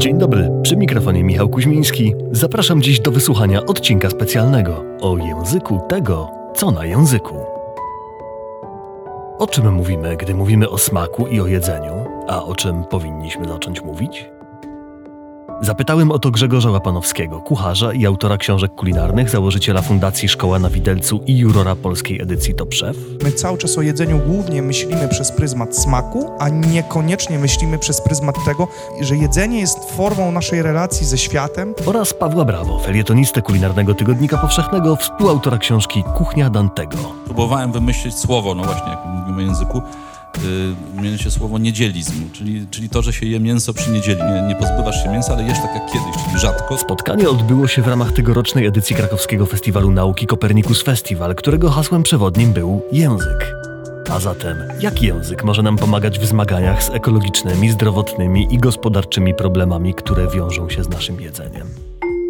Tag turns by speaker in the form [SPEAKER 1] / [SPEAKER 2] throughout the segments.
[SPEAKER 1] Dzień dobry, przy mikrofonie Michał Kuźmiński. Zapraszam dziś do wysłuchania odcinka specjalnego o języku tego, co na języku. O czym mówimy, gdy mówimy o smaku i o jedzeniu, a o czym powinniśmy zacząć mówić? Zapytałem o to Grzegorza Łapanowskiego, kucharza i autora książek kulinarnych, założyciela Fundacji Szkoła na Widelcu i jurora polskiej edycji Top Chef.
[SPEAKER 2] My cały czas o jedzeniu głównie myślimy przez pryzmat smaku, a niekoniecznie myślimy przez pryzmat tego, że jedzenie jest formą naszej relacji ze światem.
[SPEAKER 1] Oraz Pawła Brawo, felietonistę kulinarnego Tygodnika Powszechnego, współautora książki Kuchnia Dantego.
[SPEAKER 3] Próbowałem wymyślić słowo, no właśnie, jak mówimy o języku, yy, mianowicie słowo niedzielizm, czyli, czyli to, że się je mięso przy niedzieli. Nie, nie pozbywasz się mięsa, ale jesz tak jak kiedyś, czyli rzadko.
[SPEAKER 1] Spotkanie odbyło się w ramach tegorocznej edycji krakowskiego Festiwalu Nauki Kopernikus Festival, którego hasłem przewodnim był język. A zatem, jak język może nam pomagać w zmaganiach z ekologicznymi, zdrowotnymi i gospodarczymi problemami, które wiążą się z naszym jedzeniem?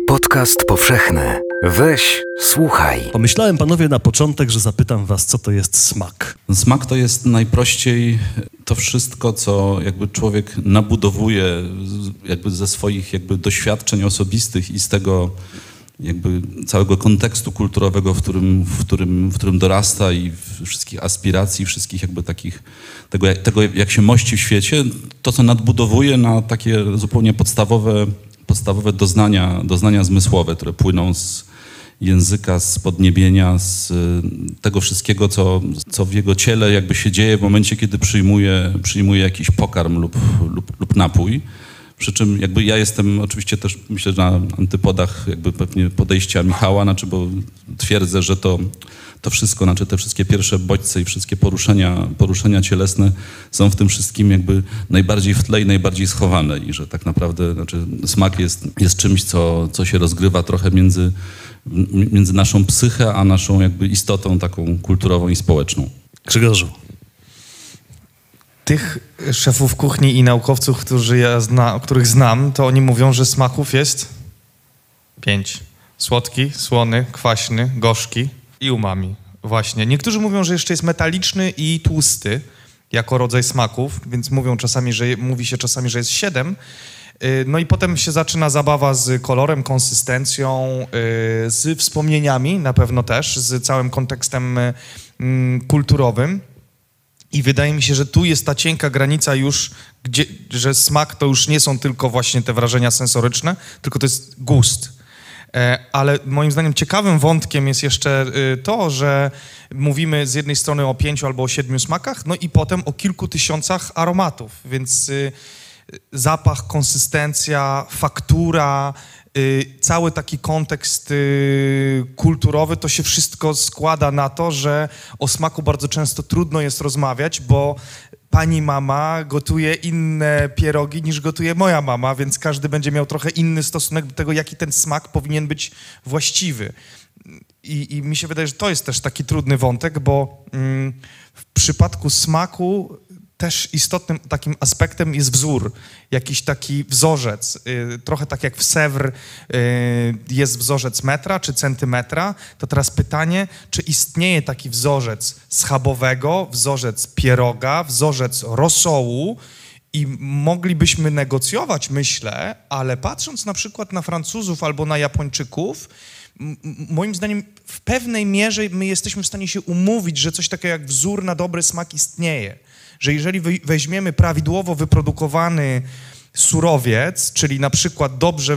[SPEAKER 4] Podcast powszechny. Weź, słuchaj.
[SPEAKER 5] Pomyślałem, panowie, na początek, że zapytam was, co to jest smak.
[SPEAKER 3] Smak to jest najprościej to wszystko, co jakby człowiek nabudowuje jakby ze swoich jakby doświadczeń osobistych i z tego jakby całego kontekstu kulturowego, w którym, w którym, w którym dorasta i wszystkich aspiracji, wszystkich jakby takich, tego, jak- tego jak się mości w świecie, to co nadbudowuje na takie zupełnie podstawowe, podstawowe doznania, doznania zmysłowe, które płyną z języka, z podniebienia, z y, tego wszystkiego, co, co w jego ciele jakby się dzieje w momencie, kiedy przyjmuje, przyjmuje jakiś pokarm lub, lub, lub napój. Przy czym jakby ja jestem oczywiście też myślę, na antypodach jakby pewnie podejścia Michała, znaczy bo twierdzę, że to, to wszystko, znaczy te wszystkie pierwsze bodźce i wszystkie poruszenia, poruszenia cielesne są w tym wszystkim jakby najbardziej w tle i najbardziej schowane i że tak naprawdę znaczy smak jest, jest czymś, co, co się rozgrywa trochę między, między naszą psychę, a naszą jakby istotą taką kulturową i społeczną.
[SPEAKER 5] Grzegorzu,
[SPEAKER 2] Tych szefów kuchni i naukowców, którzy ja zna, których znam, to oni mówią, że smaków jest pięć. Słodki, słony, kwaśny, gorzki i umami. Właśnie. Niektórzy mówią, że jeszcze jest metaliczny i tłusty jako rodzaj smaków, więc mówią czasami, że mówi się czasami, że jest siedem. Y, No i potem się zaczyna zabawa z kolorem, konsystencją, y, z wspomnieniami na pewno też, z całym kontekstem mm, kulturowym. I wydaje mi się, że tu jest ta cienka granica już, gdzie, że smak to już nie są tylko właśnie te wrażenia sensoryczne, tylko to jest gust. E, Ale moim zdaniem ciekawym wątkiem jest jeszcze y, to, że mówimy z jednej strony o pięciu albo o siedmiu smakach, no i potem o kilku tysiącach aromatów, więc y, zapach, konsystencja, faktura, cały taki kontekst y, kulturowy, to się wszystko składa na to, że o smaku bardzo często trudno jest rozmawiać, bo pani mama gotuje inne pierogi niż gotuje moja mama, więc każdy będzie miał trochę inny stosunek do tego, jaki ten smak powinien być właściwy. I, I mi się wydaje, że to jest też taki trudny wątek, bo mm, w przypadku smaku też istotnym takim aspektem jest wzór, jakiś taki wzorzec. Y, trochę tak jak w Sewr y, jest wzorzec metra czy centymetra, to teraz pytanie, czy istnieje taki wzorzec schabowego, wzorzec pieroga, wzorzec rosołu, i moglibyśmy negocjować, myślę, ale patrząc na przykład na Francuzów albo na Japończyków, moim zdaniem w pewnej mierze my jesteśmy w stanie się umówić, że coś takiego jak wzór na dobry smak istnieje. Że jeżeli weźmiemy prawidłowo wyprodukowany surowiec, czyli na przykład dobrze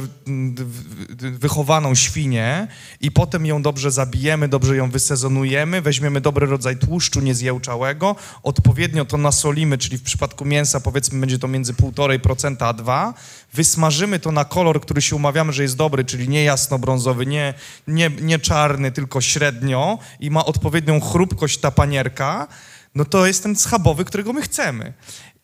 [SPEAKER 2] wychowaną świnię i potem ją dobrze zabijemy, dobrze ją wysezonujemy, weźmiemy dobry rodzaj tłuszczu niezjełczałego, odpowiednio to nasolimy, czyli w przypadku mięsa powiedzmy będzie to między 1,5% a 2%, wysmażymy to na kolor, który się umawiamy, że jest dobry, czyli nie jasno-brązowy, nie, nie, nie czarny, tylko średnio i ma odpowiednią chrupkość ta panierka, no to jest ten schabowy, którego my chcemy.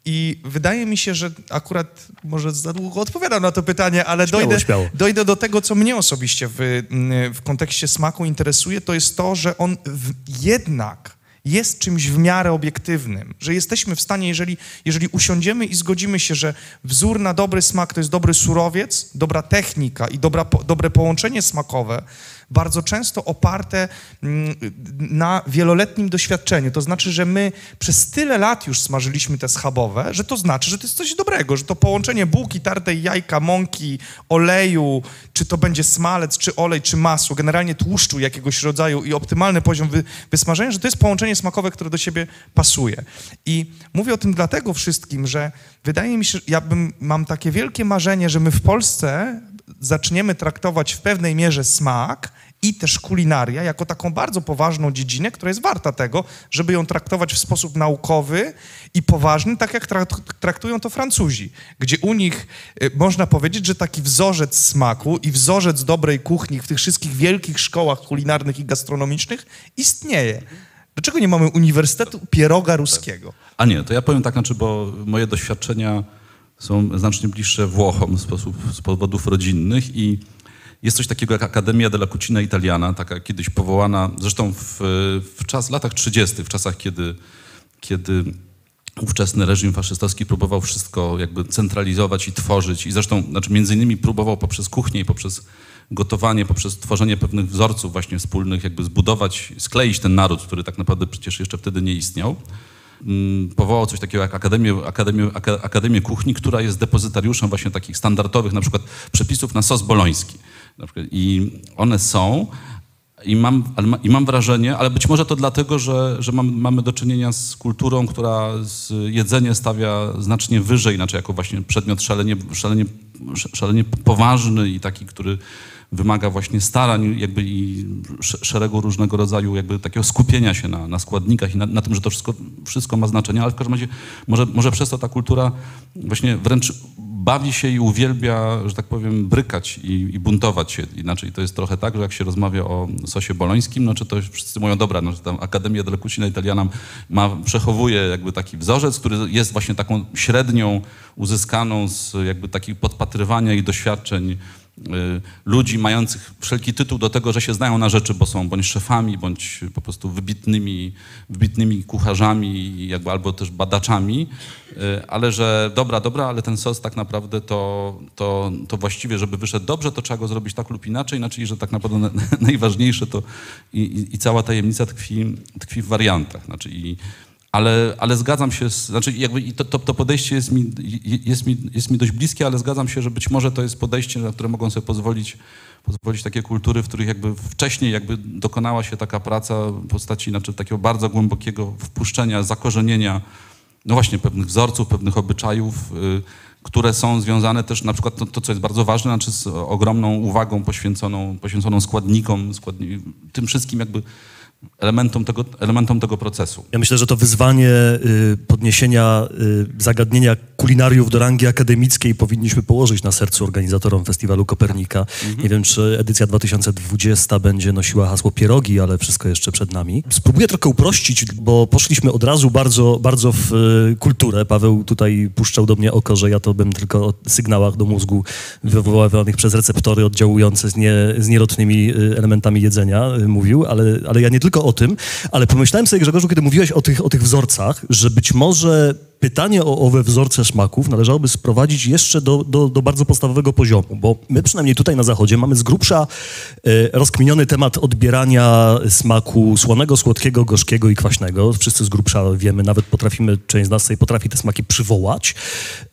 [SPEAKER 2] I wydaje mi się, że akurat może za długo odpowiadam na to pytanie, ale
[SPEAKER 5] Śmiało,
[SPEAKER 2] dojdę,
[SPEAKER 5] śmiało.
[SPEAKER 2] dojdę do tego, co mnie osobiście w, mm, w kontekście smaku interesuje, to jest to, że on w, jednak jest czymś w miarę obiektywnym, że jesteśmy w stanie, jeżeli, jeżeli usiądziemy i zgodzimy się, że wzór na dobry smak to jest dobry surowiec, dobra technika i dobra, dobre połączenie smakowe, bardzo często oparte mm, na wieloletnim doświadczeniu. To znaczy, że my przez tyle lat już smażyliśmy te schabowe, że to znaczy, że to jest coś dobrego, że to połączenie bułki, tartej jajka, mąki, oleju, czy to będzie smalec, czy olej, czy masło, generalnie tłuszczu jakiegoś rodzaju i optymalny poziom wy, wysmażenia, że to jest połączenie smakowe, które do siebie pasuje. I mówię o tym dlatego wszystkim, że wydaje mi się, ja bym, mam takie wielkie marzenie, że my w Polsce zaczniemy traktować w pewnej mierze smak i też kulinaria jako taką bardzo poważną dziedzinę, która jest warta tego, żeby ją traktować w sposób naukowy i poważny, tak jak traktują to Francuzi, gdzie u nich y, można powiedzieć, że taki wzorzec smaku i wzorzec dobrej kuchni w tych wszystkich wielkich szkołach kulinarnych i gastronomicznych istnieje. Dlaczego nie mamy Uniwersytetu Pieroga Ruskiego?
[SPEAKER 3] A nie, to ja powiem tak, znaczy, bo moje doświadczenia są znacznie bliższe Włochom z, sposób, z powodów rodzinnych i jest coś takiego jak Akademia della Cucina Italiana, taka kiedyś powołana, zresztą w, w czas, latach 30., w czasach, kiedy, kiedy ówczesny reżim faszystowski próbował wszystko jakby centralizować i tworzyć i zresztą, znaczy między innymi próbował poprzez kuchnię i poprzez gotowanie, poprzez tworzenie pewnych wzorców właśnie wspólnych jakby zbudować, skleić ten naród, który tak naprawdę przecież jeszcze wtedy nie istniał. Mm, powołał coś takiego jak Akademię, Akademię, Akademię Kuchni, która jest depozytariuszem właśnie takich standardowych na przykład przepisów na sos boloński. I one są, i mam, I mam wrażenie, ale być może to dlatego, że, że mam, mamy do czynienia z kulturą, która z jedzenie stawia znacznie wyżej, znaczy jako właśnie przedmiot szalenie, szalenie, szalenie poważny i taki, który wymaga właśnie starań jakby i szeregu różnego rodzaju jakby takiego skupienia się na, na składnikach i na, na, tym, że to wszystko, wszystko ma znaczenie, ale w każdym razie może, może przez to ta kultura właśnie wręcz bawi się i uwielbia, że tak powiem, brykać i, i, buntować się. Inaczej to jest trochę tak, że jak się rozmawia o sosie bolońskim, no czy to wszyscy mówią, dobra, no, że tam Akademia della Italiana ma, przechowuje jakby taki wzorzec, który jest właśnie taką średnią uzyskaną z jakby takich podpatrywania i doświadczeń ludzi mających wszelki tytuł do tego, że się znają na rzeczy, bo są bądź szefami, bądź po prostu wybitnymi, wybitnymi kucharzami jakby, albo też badaczami, y, ale że dobra, dobra, ale ten sos tak naprawdę to, to, to właściwie, żeby wyszedł dobrze, to trzeba go zrobić tak lub inaczej, inaczej, że tak naprawdę najważniejsze to i, i, i cała tajemnica tkwi, tkwi w wariantach. Znaczy i, ale, ale zgadzam się, z, znaczy jakby to, to, to, podejście jest mi, jest, mi, jest mi dość bliskie, ale zgadzam się, że być może to jest podejście, na które mogą sobie pozwolić, pozwolić takie kultury, w których jakby wcześniej jakby dokonała się taka praca w postaci znaczy takiego bardzo głębokiego wpuszczenia, zakorzenienia, no właśnie pewnych wzorców, pewnych obyczajów, y, które są związane też na przykład to, to, co jest bardzo ważne, znaczy z ogromną uwagą poświęconą, poświęconą składnikom, składni, tym wszystkim jakby elementom tego, elementom tego procesu.
[SPEAKER 1] Ja myślę, że to wyzwanie y, podniesienia y, zagadnienia kulinariów do rangi akademickiej powinniśmy położyć na sercu organizatorom Festiwalu Kopernika. Mhm. Nie wiem, czy edycja 2020 będzie nosiła hasło pierogi, ale wszystko jeszcze przed nami. Spróbuję trochę uprościć, bo poszliśmy od razu bardzo, bardzo w y, kulturę. Paweł tutaj puszczał do mnie oko, że ja to bym tylko o sygnałach do mózgu wywoływanych przez receptory oddziałujące z, nie, z nierotnymi elementami jedzenia mówił, ale, ale ja nie tylko tylko o tym, ale pomyślałem sobie, Grzegorzu, kiedy mówiłeś o tych, o tych wzorcach, że być może pytanie o owe wzorce smaków należałoby sprowadzić jeszcze do, do, do, bardzo podstawowego poziomu, bo my przynajmniej tutaj na Zachodzie mamy z grubsza e, rozkminiony temat odbierania smaku słonego, słodkiego, gorzkiego i kwaśnego. Wszyscy z grubsza wiemy, nawet potrafimy, część z nas sobie potrafi te smaki przywołać,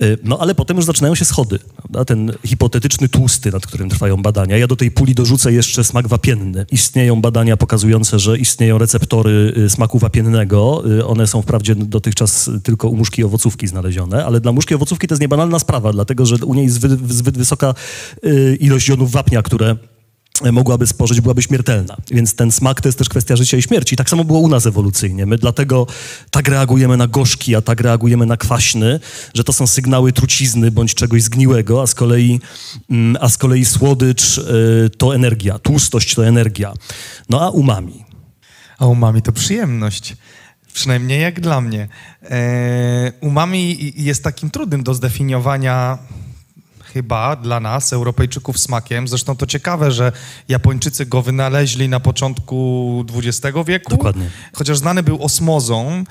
[SPEAKER 1] e, no ale potem już zaczynają się schody, prawda? ten hipotetyczny tłusty, nad którym trwają badania. Ja do tej puli dorzucę jeszcze smak wapienny. Istnieją badania pokazujące, że istnieją receptory y, smaku wapiennego. Y, one są wprawdzie dotychczas tylko u owocówki znalezione, ale dla muszki owocówki to jest niebanalna sprawa, dlatego że u niej zbyt, zbyt wysoka y, ilość jonów wapnia, które mogłaby spożyć, byłaby śmiertelna. Więc ten smak to jest też kwestia życia i śmierci. Tak samo było u nas ewolucyjnie. My dlatego tak reagujemy na gorzki, a tak reagujemy na kwaśny, że to są sygnały trucizny bądź czegoś zgniłego, a z kolei, mm, a z kolei słodycz to energia, tłustość to energia. No a umami
[SPEAKER 2] a umami to przyjemność. Przynajmniej jak dla mnie. E, umami jest takim trudnym do zdefiniowania chyba dla nas, Europejczyków, smakiem. Zresztą to ciekawe, że Japończycy go wynaleźli na początku XX wieku.
[SPEAKER 1] Dokładnie.
[SPEAKER 2] Chociaż znany był osmozą y,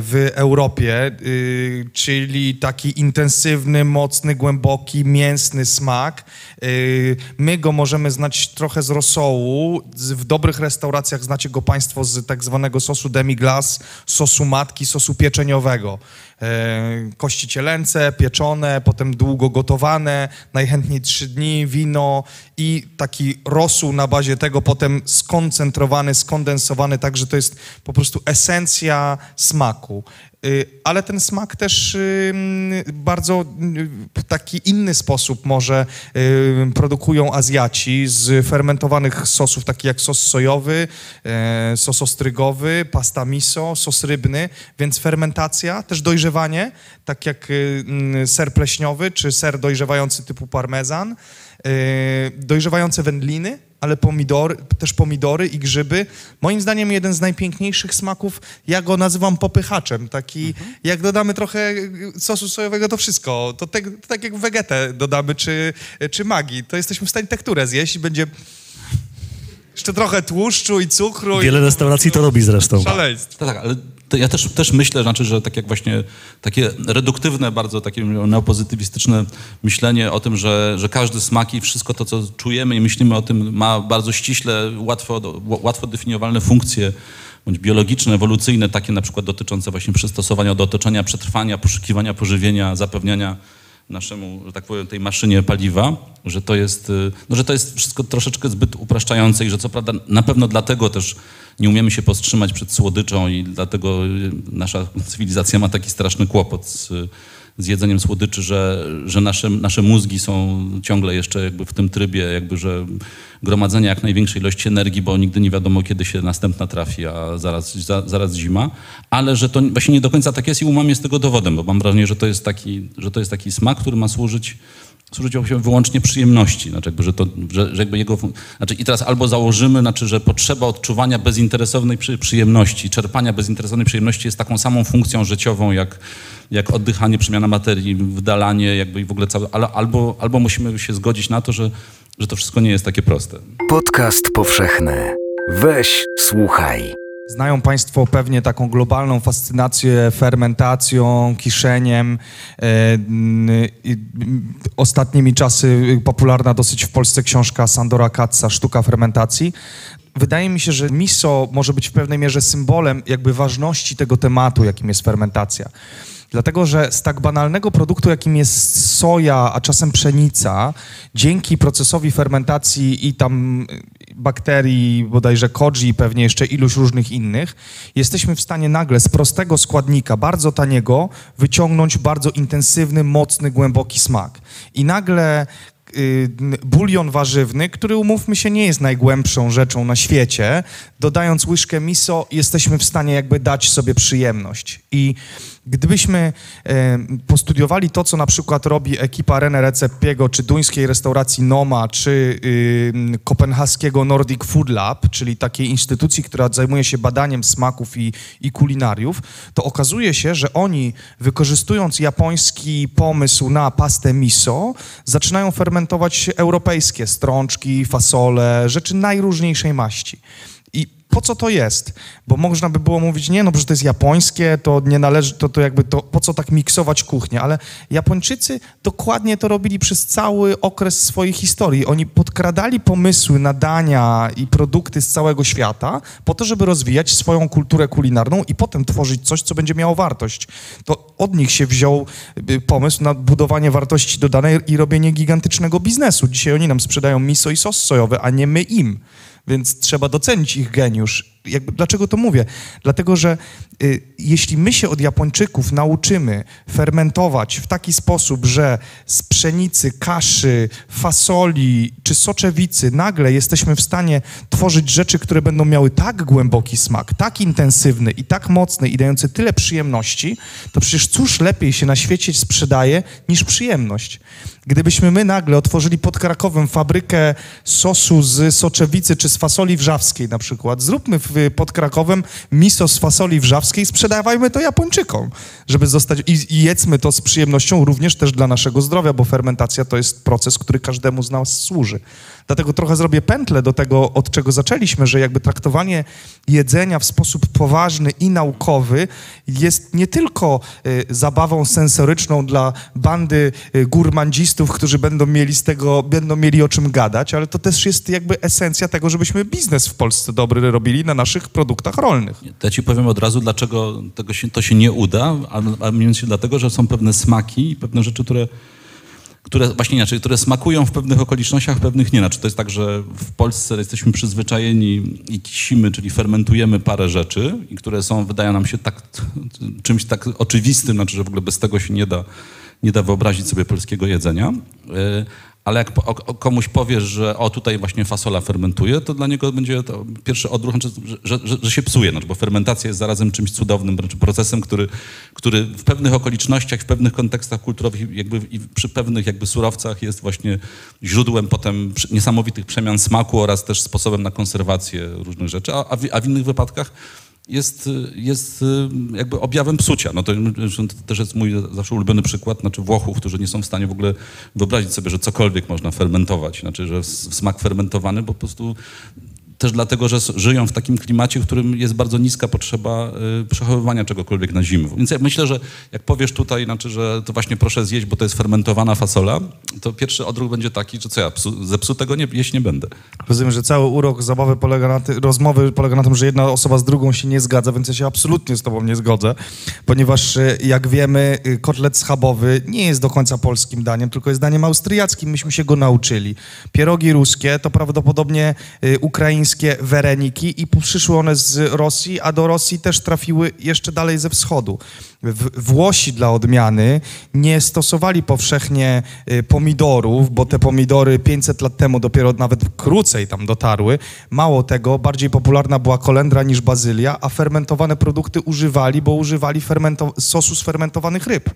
[SPEAKER 2] w Europie, y, czyli taki intensywny, mocny, głęboki, mięsny smak. Y, My go możemy znać trochę z rosołu. W dobrych restauracjach znacie go Państwo z tak zwanego sosu demi-glace, sosu matki, sosu pieczeniowego. E, Kości cielęce, pieczone, potem długo gotowane, najchętniej trzy dni, wino i taki rosół na bazie tego, potem skoncentrowany, skondensowany, tak, że to jest po prostu esencja smaku. Y, Ale ten smak też y, bardzo y, taki inny sposób może produkują Azjaci z fermentowanych sosów, takich jak sos sojowy, e, sos ostrygowy, pasta miso, sos rybny, więc fermentacja, też dojrzewanie, tak jak ser pleśniowy czy ser dojrzewający typu parmezan, dojrzewające wędliny, ale pomidory, też pomidory i grzyby. Moim zdaniem jeden z najpiękniejszych smaków, ja go nazywam popychaczem. Taki, jak dodamy trochę sosu sojowego, to wszystko. To, tak- to tak jak wegetę dodamy, czy, czy magii. To jesteśmy w stanie tekturę zjeść i będzie jeszcze trochę tłuszczu i cukru.
[SPEAKER 1] Wiele
[SPEAKER 2] i
[SPEAKER 1] restauracji to robi zresztą.
[SPEAKER 2] Szaleństwo.
[SPEAKER 3] Tak, tak, ale to ja też, też myślę, znaczy, że tak jak właśnie takie reduktywne, bardzo takie neopozytywistyczne myślenie o tym, że, że każdy smak i wszystko to, co czujemy i myślimy o tym, ma bardzo ściśle, łatwo, łatwo definiowalne funkcje, bądź biologiczne, ewolucyjne, takie na przykład dotyczące właśnie przystosowania do otoczenia, przetrwania, poszukiwania pożywienia, zapewniania naszemu, że tak powiem, tej maszynie paliwa, że to jest, y, no, że to jest wszystko troszeczkę zbyt upraszczające i że co prawda na pewno dlatego też nie umiemy się powstrzymać przed słodyczą i dlatego y, nasza cywilizacja ma taki straszny kłopot z, z jedzeniem słodyczy, że, że nasze, nasze mózgi są ciągle jeszcze jakby w tym trybie, jakby, że gromadzenia jak największej ilości energii, bo nigdy nie wiadomo, kiedy się następna trafi, a zaraz, za, zaraz zima, ale że to właśnie nie do końca tak jest i umam jest tego dowodem, bo mam wrażenie, że to jest taki, że to jest taki smak, który ma służyć służyć się wyłącznie przyjemności, znaczy jakby, że to, że, że jakby jego, znaczy i teraz albo założymy, znaczy, że potrzeba odczuwania bezinteresownej przy, przyjemności, czerpania bezinteresownej przyjemności jest taką samą funkcją życiową, jak, jak oddychanie, przemiana materii, wdalanie, jakby i w ogóle całe, albo, albo musimy się zgodzić na to, że, że to wszystko nie jest takie proste.
[SPEAKER 4] Podcast powszechny. Weź, słuchaj.
[SPEAKER 2] Znają Państwo pewnie taką globalną fascynację fermentacją, kiszeniem. E, Ostatnimi czasy popularna dosyć w Polsce książka Sandora Katza, Sztuka fermentacji. Wydaje mi się, że miso może być w pewnej mierze symbolem jakby ważności tego tematu, jakim jest fermentacja. Dlatego, że z tak banalnego produktu, jakim jest soja, a czasem pszenica, dzięki procesowi fermentacji i tam bakterii, bodajże koji i pewnie jeszcze iluś różnych innych, jesteśmy w stanie nagle z prostego składnika, bardzo taniego, wyciągnąć bardzo intensywny, mocny, głęboki smak. I nagle y, bulion warzywny, który umówmy się nie jest najgłębszą rzeczą na świecie, dodając łyżkę miso jesteśmy w stanie jakby dać sobie przyjemność. I gdybyśmy e, postudiowali to, co na przykład robi ekipa René Recepiego, czy duńskiej restauracji Noma, czy kopenhaskiego Nordic Food Lab, czyli takiej instytucji, która zajmuje się badaniem smaków i, i kulinariów, to okazuje się, że oni wykorzystując japoński pomysł na pastę miso, zaczynają fermentować europejskie strączki, fasole, rzeczy najróżniejszej maści. Po co to jest? Bo można by było mówić, nie, no, że to jest japońskie, to nie należy, to, to jakby to, po co tak miksować kuchnię? Ale Japończycy dokładnie to robili przez cały okres swojej historii. Oni podkradali pomysły na dania i produkty z całego świata po to, żeby rozwijać swoją kulturę kulinarną i potem tworzyć coś, co będzie miało wartość. To od nich się wziął y, pomysł na budowanie wartości dodanej i robienie gigantycznego biznesu. Dzisiaj oni nam sprzedają miso i sos sojowy, a nie my im. Więc trzeba docenić ich geniusz. Jakby, dlaczego to mówię? Dlatego, że y, jeśli my się od Japończyków nauczymy fermentować w taki sposób, że z pszenicy, kaszy, fasoli czy soczewicy nagle jesteśmy w stanie tworzyć rzeczy, które będą miały tak głęboki smak, tak intensywny i tak mocny i dający tyle przyjemności, to przecież cóż lepiej się na świecie sprzedaje niż przyjemność. Gdybyśmy my nagle otworzyli pod Krakowem fabrykę sosu z soczewicy czy z fasoli wrzawskiej na przykład, zróbmy pod Krakowem miso z fasoli wrzawskiej, sprzedawajmy to Japończykom, żeby zostać i, i jedzmy to z przyjemnością również też dla naszego zdrowia, bo fermentacja to jest proces, który każdemu z nas służy. Dlatego trochę zrobię pętlę do tego, od czego zaczęliśmy, że jakby traktowanie jedzenia w sposób poważny i naukowy jest nie tylko y, zabawą sensoryczną dla bandy y, gurmandzistów, którzy będą mieli z tego, będą mieli o czym gadać, ale to też jest jakby esencja tego, żebyśmy biznes w Polsce dobry robili na naszych produktach rolnych.
[SPEAKER 3] Ja ci powiem od razu, dlaczego tego się, to się nie uda, a, a dlatego, że są pewne smaki i pewne rzeczy, które które właśnie inaczej, które smakują w pewnych okolicznościach, w pewnych nie. Znaczy to jest tak, że w Polsce jesteśmy przyzwyczajeni i kisimy, czyli fermentujemy parę rzeczy, i które są, wydają nam się tak, czymś tak oczywistym, znaczy, że w ogóle bez tego się nie da, nie da wyobrazić sobie polskiego jedzenia. Ale jak po, o, komuś powiesz, że o tutaj właśnie fasola fermentuje, to dla niego będzie to pierwszy odruch, znaczy, że, że, że, się psuje, znaczy, bo fermentacja jest zarazem czymś cudownym, znaczy procesem, który, który w pewnych okolicznościach, w pewnych kontekstach kulturowych jakby i przy pewnych jakby surowcach jest właśnie źródłem potem niesamowitych przemian smaku oraz też sposobem na konserwację różnych rzeczy, a, a, w, a w innych wypadkach jest, jest y, jakby objawem psucia. No to, to, też jest mój zawsze ulubiony przykład, znaczy Włochów, którzy nie są w stanie w ogóle wyobrazić sobie, że cokolwiek można fermentować, znaczy, że smak fermentowany, bo po prostu też dlatego, że żyją w takim klimacie, w którym jest bardzo niska potrzeba y, przechowywania czegokolwiek na zimę. Więc ja myślę, że jak powiesz tutaj, znaczy, że to właśnie proszę zjeść, bo to jest fermentowana fasola, to pierwszy odruch będzie taki, że co ja, psu, zepsutego nie, jeść nie będę.
[SPEAKER 2] Rozumiem, że cały urok zabawy polega na ty, rozmowy polega na tym, że jedna osoba z drugą się nie zgadza, więc ja się absolutnie z tobą nie zgodzę, ponieważ y, jak wiemy, y, kotlet schabowy nie jest do końca polskim daniem, tylko jest daniem austriackim, myśmy się go nauczyli. Pierogi ruskie to prawdopodobnie ukraińskie wereniki i przyszły one z Rosji, a do Rosji też trafiły jeszcze dalej ze wschodu. Włosi dla odmiany nie stosowali powszechnie y, pomidorów, bo te pomidory 500 lat temu dopiero nawet krócej tam dotarły. Mało tego, bardziej popularna była kolendra niż bazylia, a fermentowane produkty używali, bo używali fermento- sosu z fermentowanych ryb.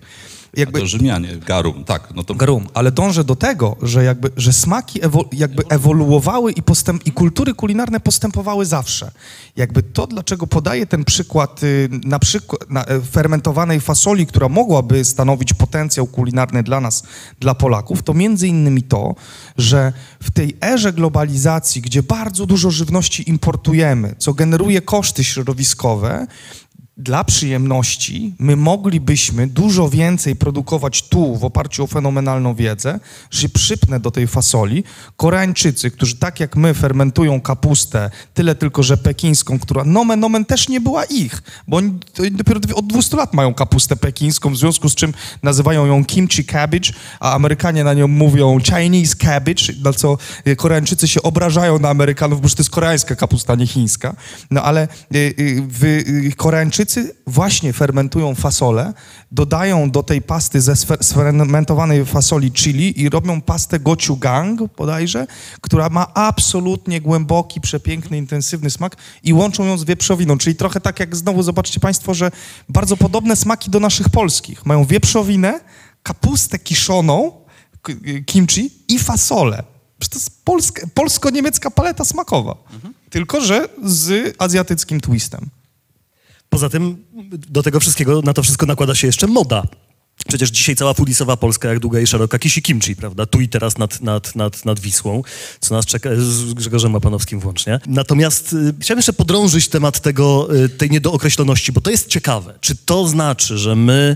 [SPEAKER 3] Jakby, a to Rzymianie, garum, tak. No to...
[SPEAKER 2] Garum, ale dążę do tego, że jakby, że smaki jakby ewoluowały i, postęp, i kultury kulinarne postępowały zawsze. Jakby to, dlaczego podaję ten przykład y, na przykład na, e, fermentowanej fasoli, która mogłaby stanowić potencjał kulinarny dla nas, dla Polaków, to między innymi to, że w tej erze globalizacji, gdzie bardzo dużo żywności importujemy, co generuje koszty środowiskowe, dla przyjemności my moglibyśmy dużo więcej produkować tu w oparciu o fenomenalną wiedzę, że przypnę do tej fasoli. Koreańczycy, którzy tak jak my fermentują kapustę, tyle tylko, że pekińską, która nomen nomen też nie była ich, bo oni dopiero od 200 lat mają kapustę pekińską, w związku z czym nazywają ją kimchi cabbage, a Amerykanie na nią mówią Chinese cabbage, na co y, Koreańczycy się obrażają na Amerykanów, bo to jest koreańska kapusta, nie chińska. No ale y, w, Koreańczycy Chińczycy właśnie fermentują fasolę, dodają do tej pasty ze sfermentowanej fasoli chili i robią pastę gochujang bodajże, która ma absolutnie głęboki, przepiękny, intensywny smak i łączą ją z wieprzowiną, czyli trochę tak jak znowu zobaczcie Państwo, że bardzo podobne smaki do naszych polskich. Mają wieprzowinę, kapustę kiszoną, kimchi i fasolę. To jest polsko-niemiecka paleta smakowa. Mhm. Tylko, że z azjatyckim twistem.
[SPEAKER 1] Poza tym do tego wszystkiego, na to wszystko nakłada się jeszcze moda. Przecież dzisiaj cała fulisowa Polska, jak długa i szeroka, kisi kimchi, prawda? Tu i teraz nad, nad, nad, nad Wisłą, co nas czeka, z Grzegorzem Łapanowskim włącznie. Natomiast y, chciałem jeszcze podrążyć temat tego, y, tej niedookreśloności, bo to jest ciekawe. Czy to znaczy, że my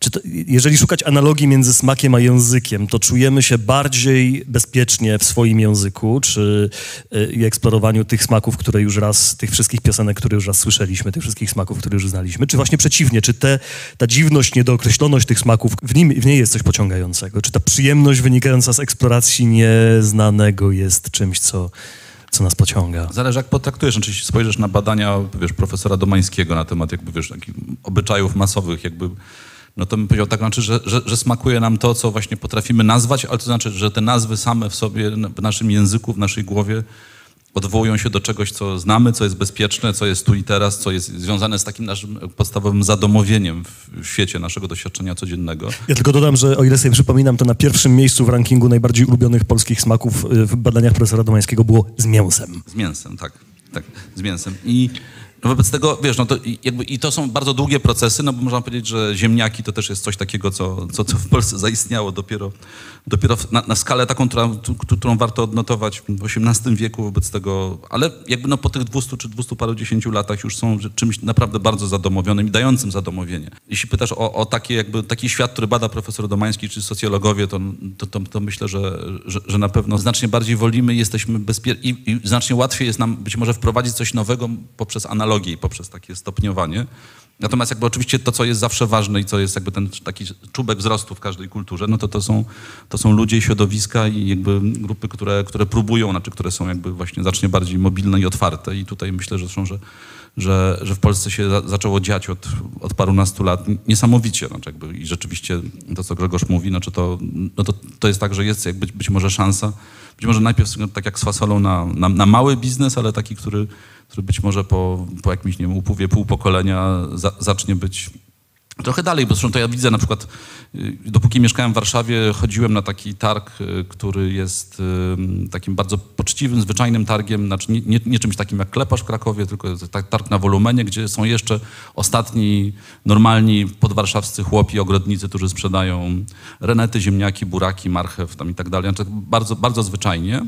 [SPEAKER 1] czy to, jeżeli szukać analogii między smakiem a językiem, to czujemy się bardziej bezpiecznie w swoim języku, czy y, eksplorowaniu tych smaków, które już raz, tych wszystkich piosenek, które już raz słyszeliśmy, tych wszystkich smaków, które już znaliśmy, czy właśnie przeciwnie, czy te, ta dziwność, niedookreśloność tych smaków, w, nim, w niej jest coś pociągającego, czy ta przyjemność wynikająca z eksploracji nieznanego jest czymś, co co nas pociąga.
[SPEAKER 3] Zależy jak potraktujesz, znaczy jeśli spojrzysz na badania, wiesz, profesora Domańskiego na temat jakby, wiesz, obyczajów masowych, jakby no to bym powiedział tak, znaczy, że, że, że, smakuje nam to, co właśnie potrafimy nazwać, ale to znaczy, że te nazwy same w sobie, w naszym języku, w naszej głowie odwołują się do czegoś, co znamy, co jest bezpieczne, co jest tu i teraz, co jest związane z takim naszym podstawowym zadomowieniem w świecie naszego doświadczenia codziennego.
[SPEAKER 1] Ja tylko dodam, że o ile sobie przypominam, to na pierwszym miejscu w rankingu najbardziej ulubionych polskich smaków y, w badaniach profesora Domańskiego było z mięsem.
[SPEAKER 3] Z mięsem, tak. tak, z mięsem. I wobec tego, wiesz, no to jakby, i to są bardzo długie procesy, no bo można powiedzieć, że ziemniaki to też jest coś takiego, co, co, co w Polsce zaistniało dopiero, dopiero na, na skalę taką, którą, którą warto odnotować w XVIII wieku wobec tego, ale jakby no po tych 200 czy 200 parudziesięciu latach już są czymś naprawdę bardzo zadomowionym i dającym zadomowienie. Jeśli pytasz o, o takie jakby, taki świat, który bada profesor Domański czy socjologowie, to, to, to, to myślę, że, że, że, na pewno znacznie bardziej wolimy, jesteśmy bezpieczni i, i znacznie łatwiej jest nam być może wprowadzić coś nowego poprzez analogię i poprzez takie stopniowanie. Natomiast jakby oczywiście to, co jest zawsze ważne i co jest jakby ten taki czubek wzrostu w każdej kulturze, no to to są, to są ludzie i środowiska i jakby grupy, które, które próbują, znaczy które są jakby właśnie znacznie bardziej mobilne i otwarte. I tutaj myślę, że są, że, że, że w Polsce się za, zaczęło dziać od, od parunastu lat. Niesamowicie, znaczy jakby i rzeczywiście to, co Grzegorz mówi, znaczy to, no to, to jest tak, że jest jakby być może szansa, być może najpierw tak jak z fasolą na, na, na mały biznes, ale taki, który który być może po, po jakimś, nie wiem, upływie pół pokolenia za, zacznie być trochę dalej, bo zresztą to ja widzę na przykład, y, dopóki mieszkałem w Warszawie, chodziłem na taki targ, y, który jest takim bardzo poczciwym, zwyczajnym targiem, znaczy nie, nie, nie czymś takim jak Kleparz w Krakowie, tylko targ na wolumenie, gdzie są jeszcze ostatni, normalni podwarszawscy chłopi, ogrodnicy, którzy sprzedają renety, ziemniaki, buraki, marchew tam i tak dalej. Znaczy bardzo, bardzo zwyczajnie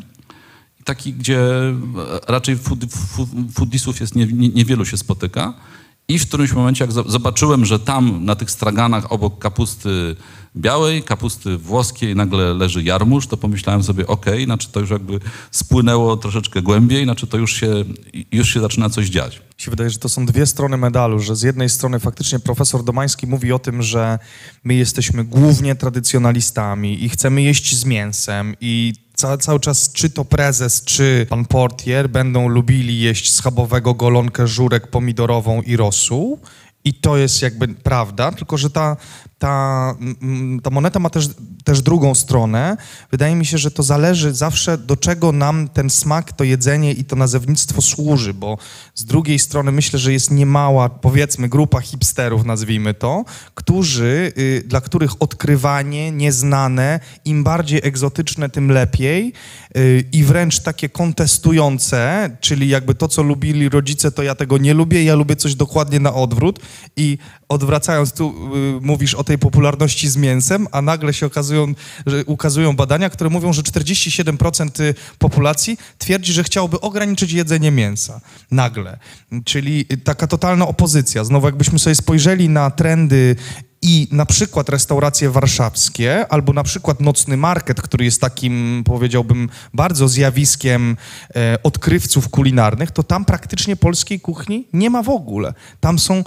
[SPEAKER 3] taki, gdzie raczej foodisów jest nie, nie, niewielu się spotyka. I w którymś momencie, jak zobaczyłem, że tam na tych straganach obok kapusty białej, kapusty włoskiej nagle leży jarmuż, to pomyślałem sobie, okay, znaczy to już jakby spłynęło troszeczkę głębiej, znaczy to już się, już się zaczyna coś dziać.
[SPEAKER 2] Się wydaje, że to są dwie strony medalu, że z jednej strony faktycznie profesor Domański mówi o tym, że my jesteśmy głównie tradycjonalistami i chcemy jeść z mięsem i Ca cały czas czy to prezes, czy pan portier będą lubili jeść schabowego golonkę, żurek pomidorową i rosół. I to jest jakby prawda, tylko że ta ta, ta moneta ma też, też drugą stronę. Wydaje mi się, że to zależy zawsze, do czego nam ten smak, to jedzenie i to nazewnictwo służy, bo z drugiej strony myślę, że jest niemała, powiedzmy, grupa hipsterów, nazwijmy to, którzy, y, dla których odkrywanie, nieznane, im bardziej egzotyczne, tym lepiej i wręcz takie kontestujące, czyli jakby to, co lubili rodzice, to ja tego nie lubię, ja lubię coś dokładnie na odwrót i odwracając, tu y, mówisz o tej popularności z mięsem, a nagle się okazują, że ukazują badania, które mówią, że 47% y, populacji twierdzi, że chciałoby ograniczyć jedzenie mięsa. Nagle. Czyli taka totalna opozycja. Znowu jakbyśmy sobie spojrzeli na trendy i na przykład restauracje warszawskie, albo na przykład nocny market, który jest takim, powiedziałbym, bardzo zjawiskiem e, odkrywców kulinarnych, to tam praktycznie polskiej kuchni nie ma w ogóle. Tam są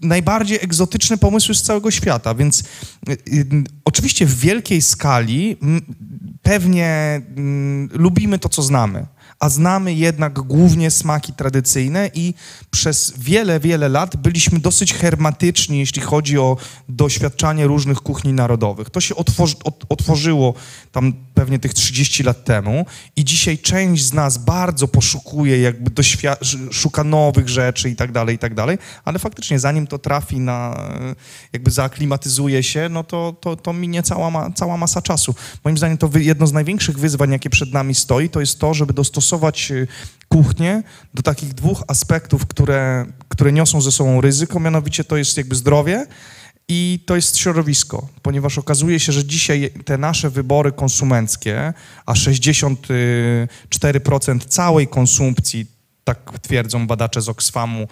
[SPEAKER 2] najbardziej egzotyczne pomysły z całego świata, więc y, y, oczywiście w wielkiej skali m, pewnie lubimy to, co znamy a znamy jednak głównie smaki tradycyjne i przez wiele, wiele lat byliśmy dosyć hermetyczni, jeśli chodzi o doświadczanie różnych kuchni narodowych. To się otworzy, otworzyło tam pewnie tych 30 lat temu i dzisiaj część z nas bardzo poszukuje, jakby szuka nowych rzeczy i tak dalej, i tak dalej, ale faktycznie zanim to trafi na, jakby zaaklimatyzuje się, no to, to, to minie cała, ma, cała masa czasu. Moim zdaniem to jedno z największych wyzwań, jakie przed nami stoi, to jest to, żeby dostosować y, kuchnię do takich dwóch aspektów, które, które niosą ze sobą ryzyko, mianowicie to jest jakby zdrowie, i to jest środowisko, ponieważ okazuje się, że dzisiaj te nasze wybory konsumenckie, a 64% całej konsumpcji, tak twierdzą badacze z Oxfamu,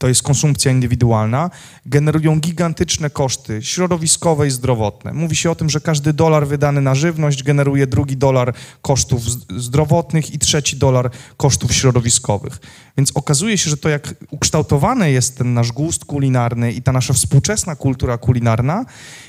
[SPEAKER 2] to jest konsumpcja indywidualna, generują gigantyczne koszty środowiskowe i zdrowotne. Mówi się o tym, że każdy dolar wydany na żywność generuje drugi dolar kosztów zdrowotnych i trzeci dolar kosztów środowiskowych. Więc okazuje się, że to jak ukształtowany jest ten nasz gust kulinarny i ta nasza współczesna kultura kulinarna,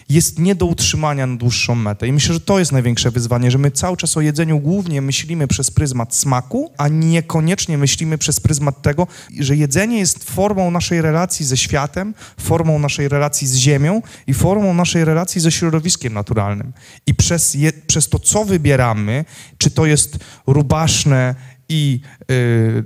[SPEAKER 2] jest nie do utrzymania na dłuższą metę. I myślę, że to jest największe wyzwanie, że my cały czas o jedzeniu głównie myślimy przez pryzmat smaku, a niekoniecznie myślimy przez pryzmat tego, że jedzenie jest formą naszej relacji ze światem, formą naszej relacji z ziemią i formą naszej relacji ze środowiskiem naturalnym. I przez, je, przez to, co wybieramy, czy to jest rubaszne, i y,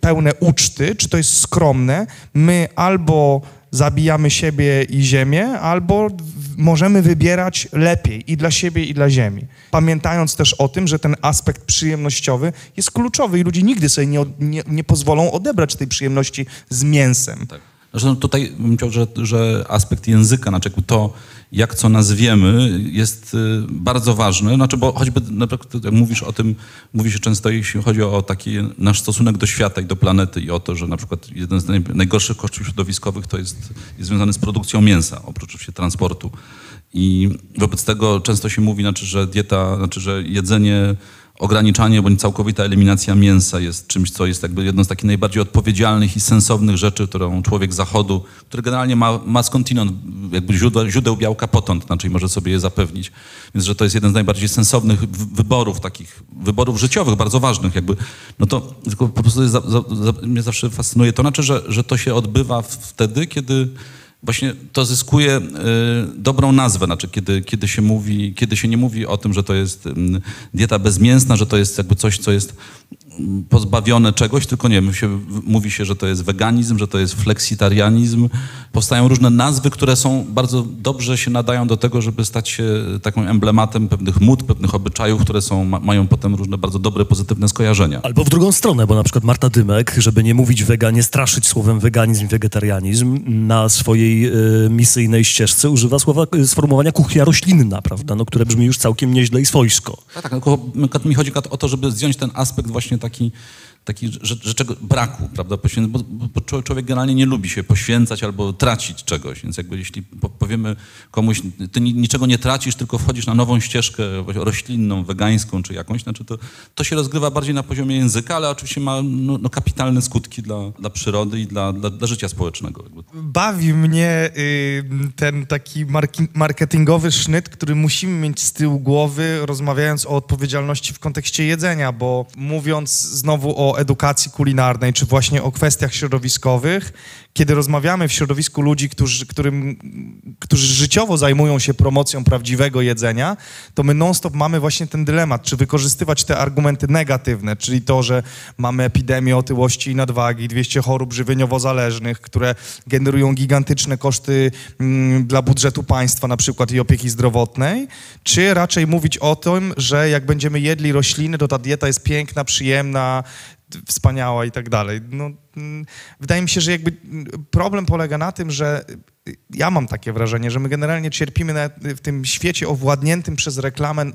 [SPEAKER 2] pełne uczty, czy to jest skromne, my albo zabijamy siebie i ziemię, albo możemy wybierać lepiej i dla siebie, i dla ziemi. Pamiętając też o tym, że ten aspekt przyjemnościowy jest kluczowy i ludzie nigdy sobie nie, nie, nie pozwolą odebrać tej przyjemności z mięsem.
[SPEAKER 3] Tak. No tutaj bym powiedział, że, że aspekt języka, znaczy to, jak co nazwiemy, jest y, bardzo ważny. Znaczy, bo choćby na przykład, jak mówisz o tym, mówi się często, jeśli chodzi o taki nasz stosunek do świata i do planety i o to, że na przykład jeden z naj, najgorszych kosztów środowiskowych to jest, jest związany z produkcją mięsa, oprócz oczywiście transportu. I wobec tego często się mówi, znaczy, że dieta, znaczy, że jedzenie ograniczanie bądź całkowita eliminacja mięsa jest czymś, co jest jakby jedną z takich najbardziej odpowiedzialnych i sensownych rzeczy, którą człowiek zachodu, który generalnie ma, ma skądinąd jakby źródeł, źródeł białka potąd, znaczy może sobie je zapewnić. Więc, że to jest jeden z najbardziej sensownych wyborów, takich wyborów życiowych, bardzo ważnych jakby. No to tylko po prostu za, za, za, mnie zawsze fascynuje to, znaczy, że, że to się odbywa wtedy, kiedy Właśnie to zyskuje y, dobrą nazwę, znaczy kiedy, kiedy, się mówi, kiedy się nie mówi o tym, że to jest ym, dieta bezmięsna, że to jest jakby coś, co jest mm, pozbawione czegoś, tylko nie, się, w- mówi się, że to jest weganizm, że to jest fleksitarianizm. Powstają różne nazwy, które są bardzo dobrze się nadają do tego, żeby stać się taką emblematem pewnych mód, pewnych obyczajów, które są, ma, mają potem różne bardzo dobre, pozytywne skojarzenia.
[SPEAKER 1] Albo w drugą stronę, bo na przykład Marta Dymek, żeby nie mówić wega, nie straszyć słowem weganizm i wegetarianizm, na swojej y, misyjnej ścieżce używa słowa, y, sformułowania kuchnia roślinna, prawda, no, które brzmi już całkiem nieźle i swojsko.
[SPEAKER 3] Tak, tak, tylko mi chodzi o to, żeby zdjąć ten aspekt właśnie taki, taki że, że czego braku, prawda, poświęc- bo, bo czło- człowiek generalnie nie lubi się poświęcać albo tracić czegoś, więc jakby jeśli po- powiemy komuś, ty ni- niczego nie tracisz, tylko wchodzisz na nową ścieżkę roślinną, wegańską czy jakąś, znaczy to, to się rozgrywa bardziej na poziomie języka, ale oczywiście ma no, no, kapitalne skutki dla, dla przyrody i dla, dla, dla życia społecznego.
[SPEAKER 2] Bawi mnie y, ten taki marketingowy sznyt, który musimy mieć z tyłu głowy, rozmawiając o odpowiedzialności w kontekście jedzenia, bo mówiąc znowu o edukacji kulinarnej, czy właśnie o kwestiach środowiskowych, kiedy rozmawiamy w środowisku ludzi, którzy, którym, którzy życiowo zajmują się promocją prawdziwego jedzenia, to my non-stop mamy właśnie ten dylemat, czy wykorzystywać te argumenty negatywne, czyli to, że mamy epidemię otyłości i nadwagi, 200 chorób żywieniowo-zależnych, które generują gigantyczne koszty mm, dla budżetu państwa na przykład i opieki zdrowotnej, czy raczej mówić o tym, że jak będziemy jedli rośliny, to ta dieta jest piękna, przyjemna, wspaniała i tak dalej. No, wydaje mi się, że jakby mm, problem polega na tym, że y, ja mam takie wrażenie, że my generalnie cierpimy na, w tym świecie owładniętym przez reklamę,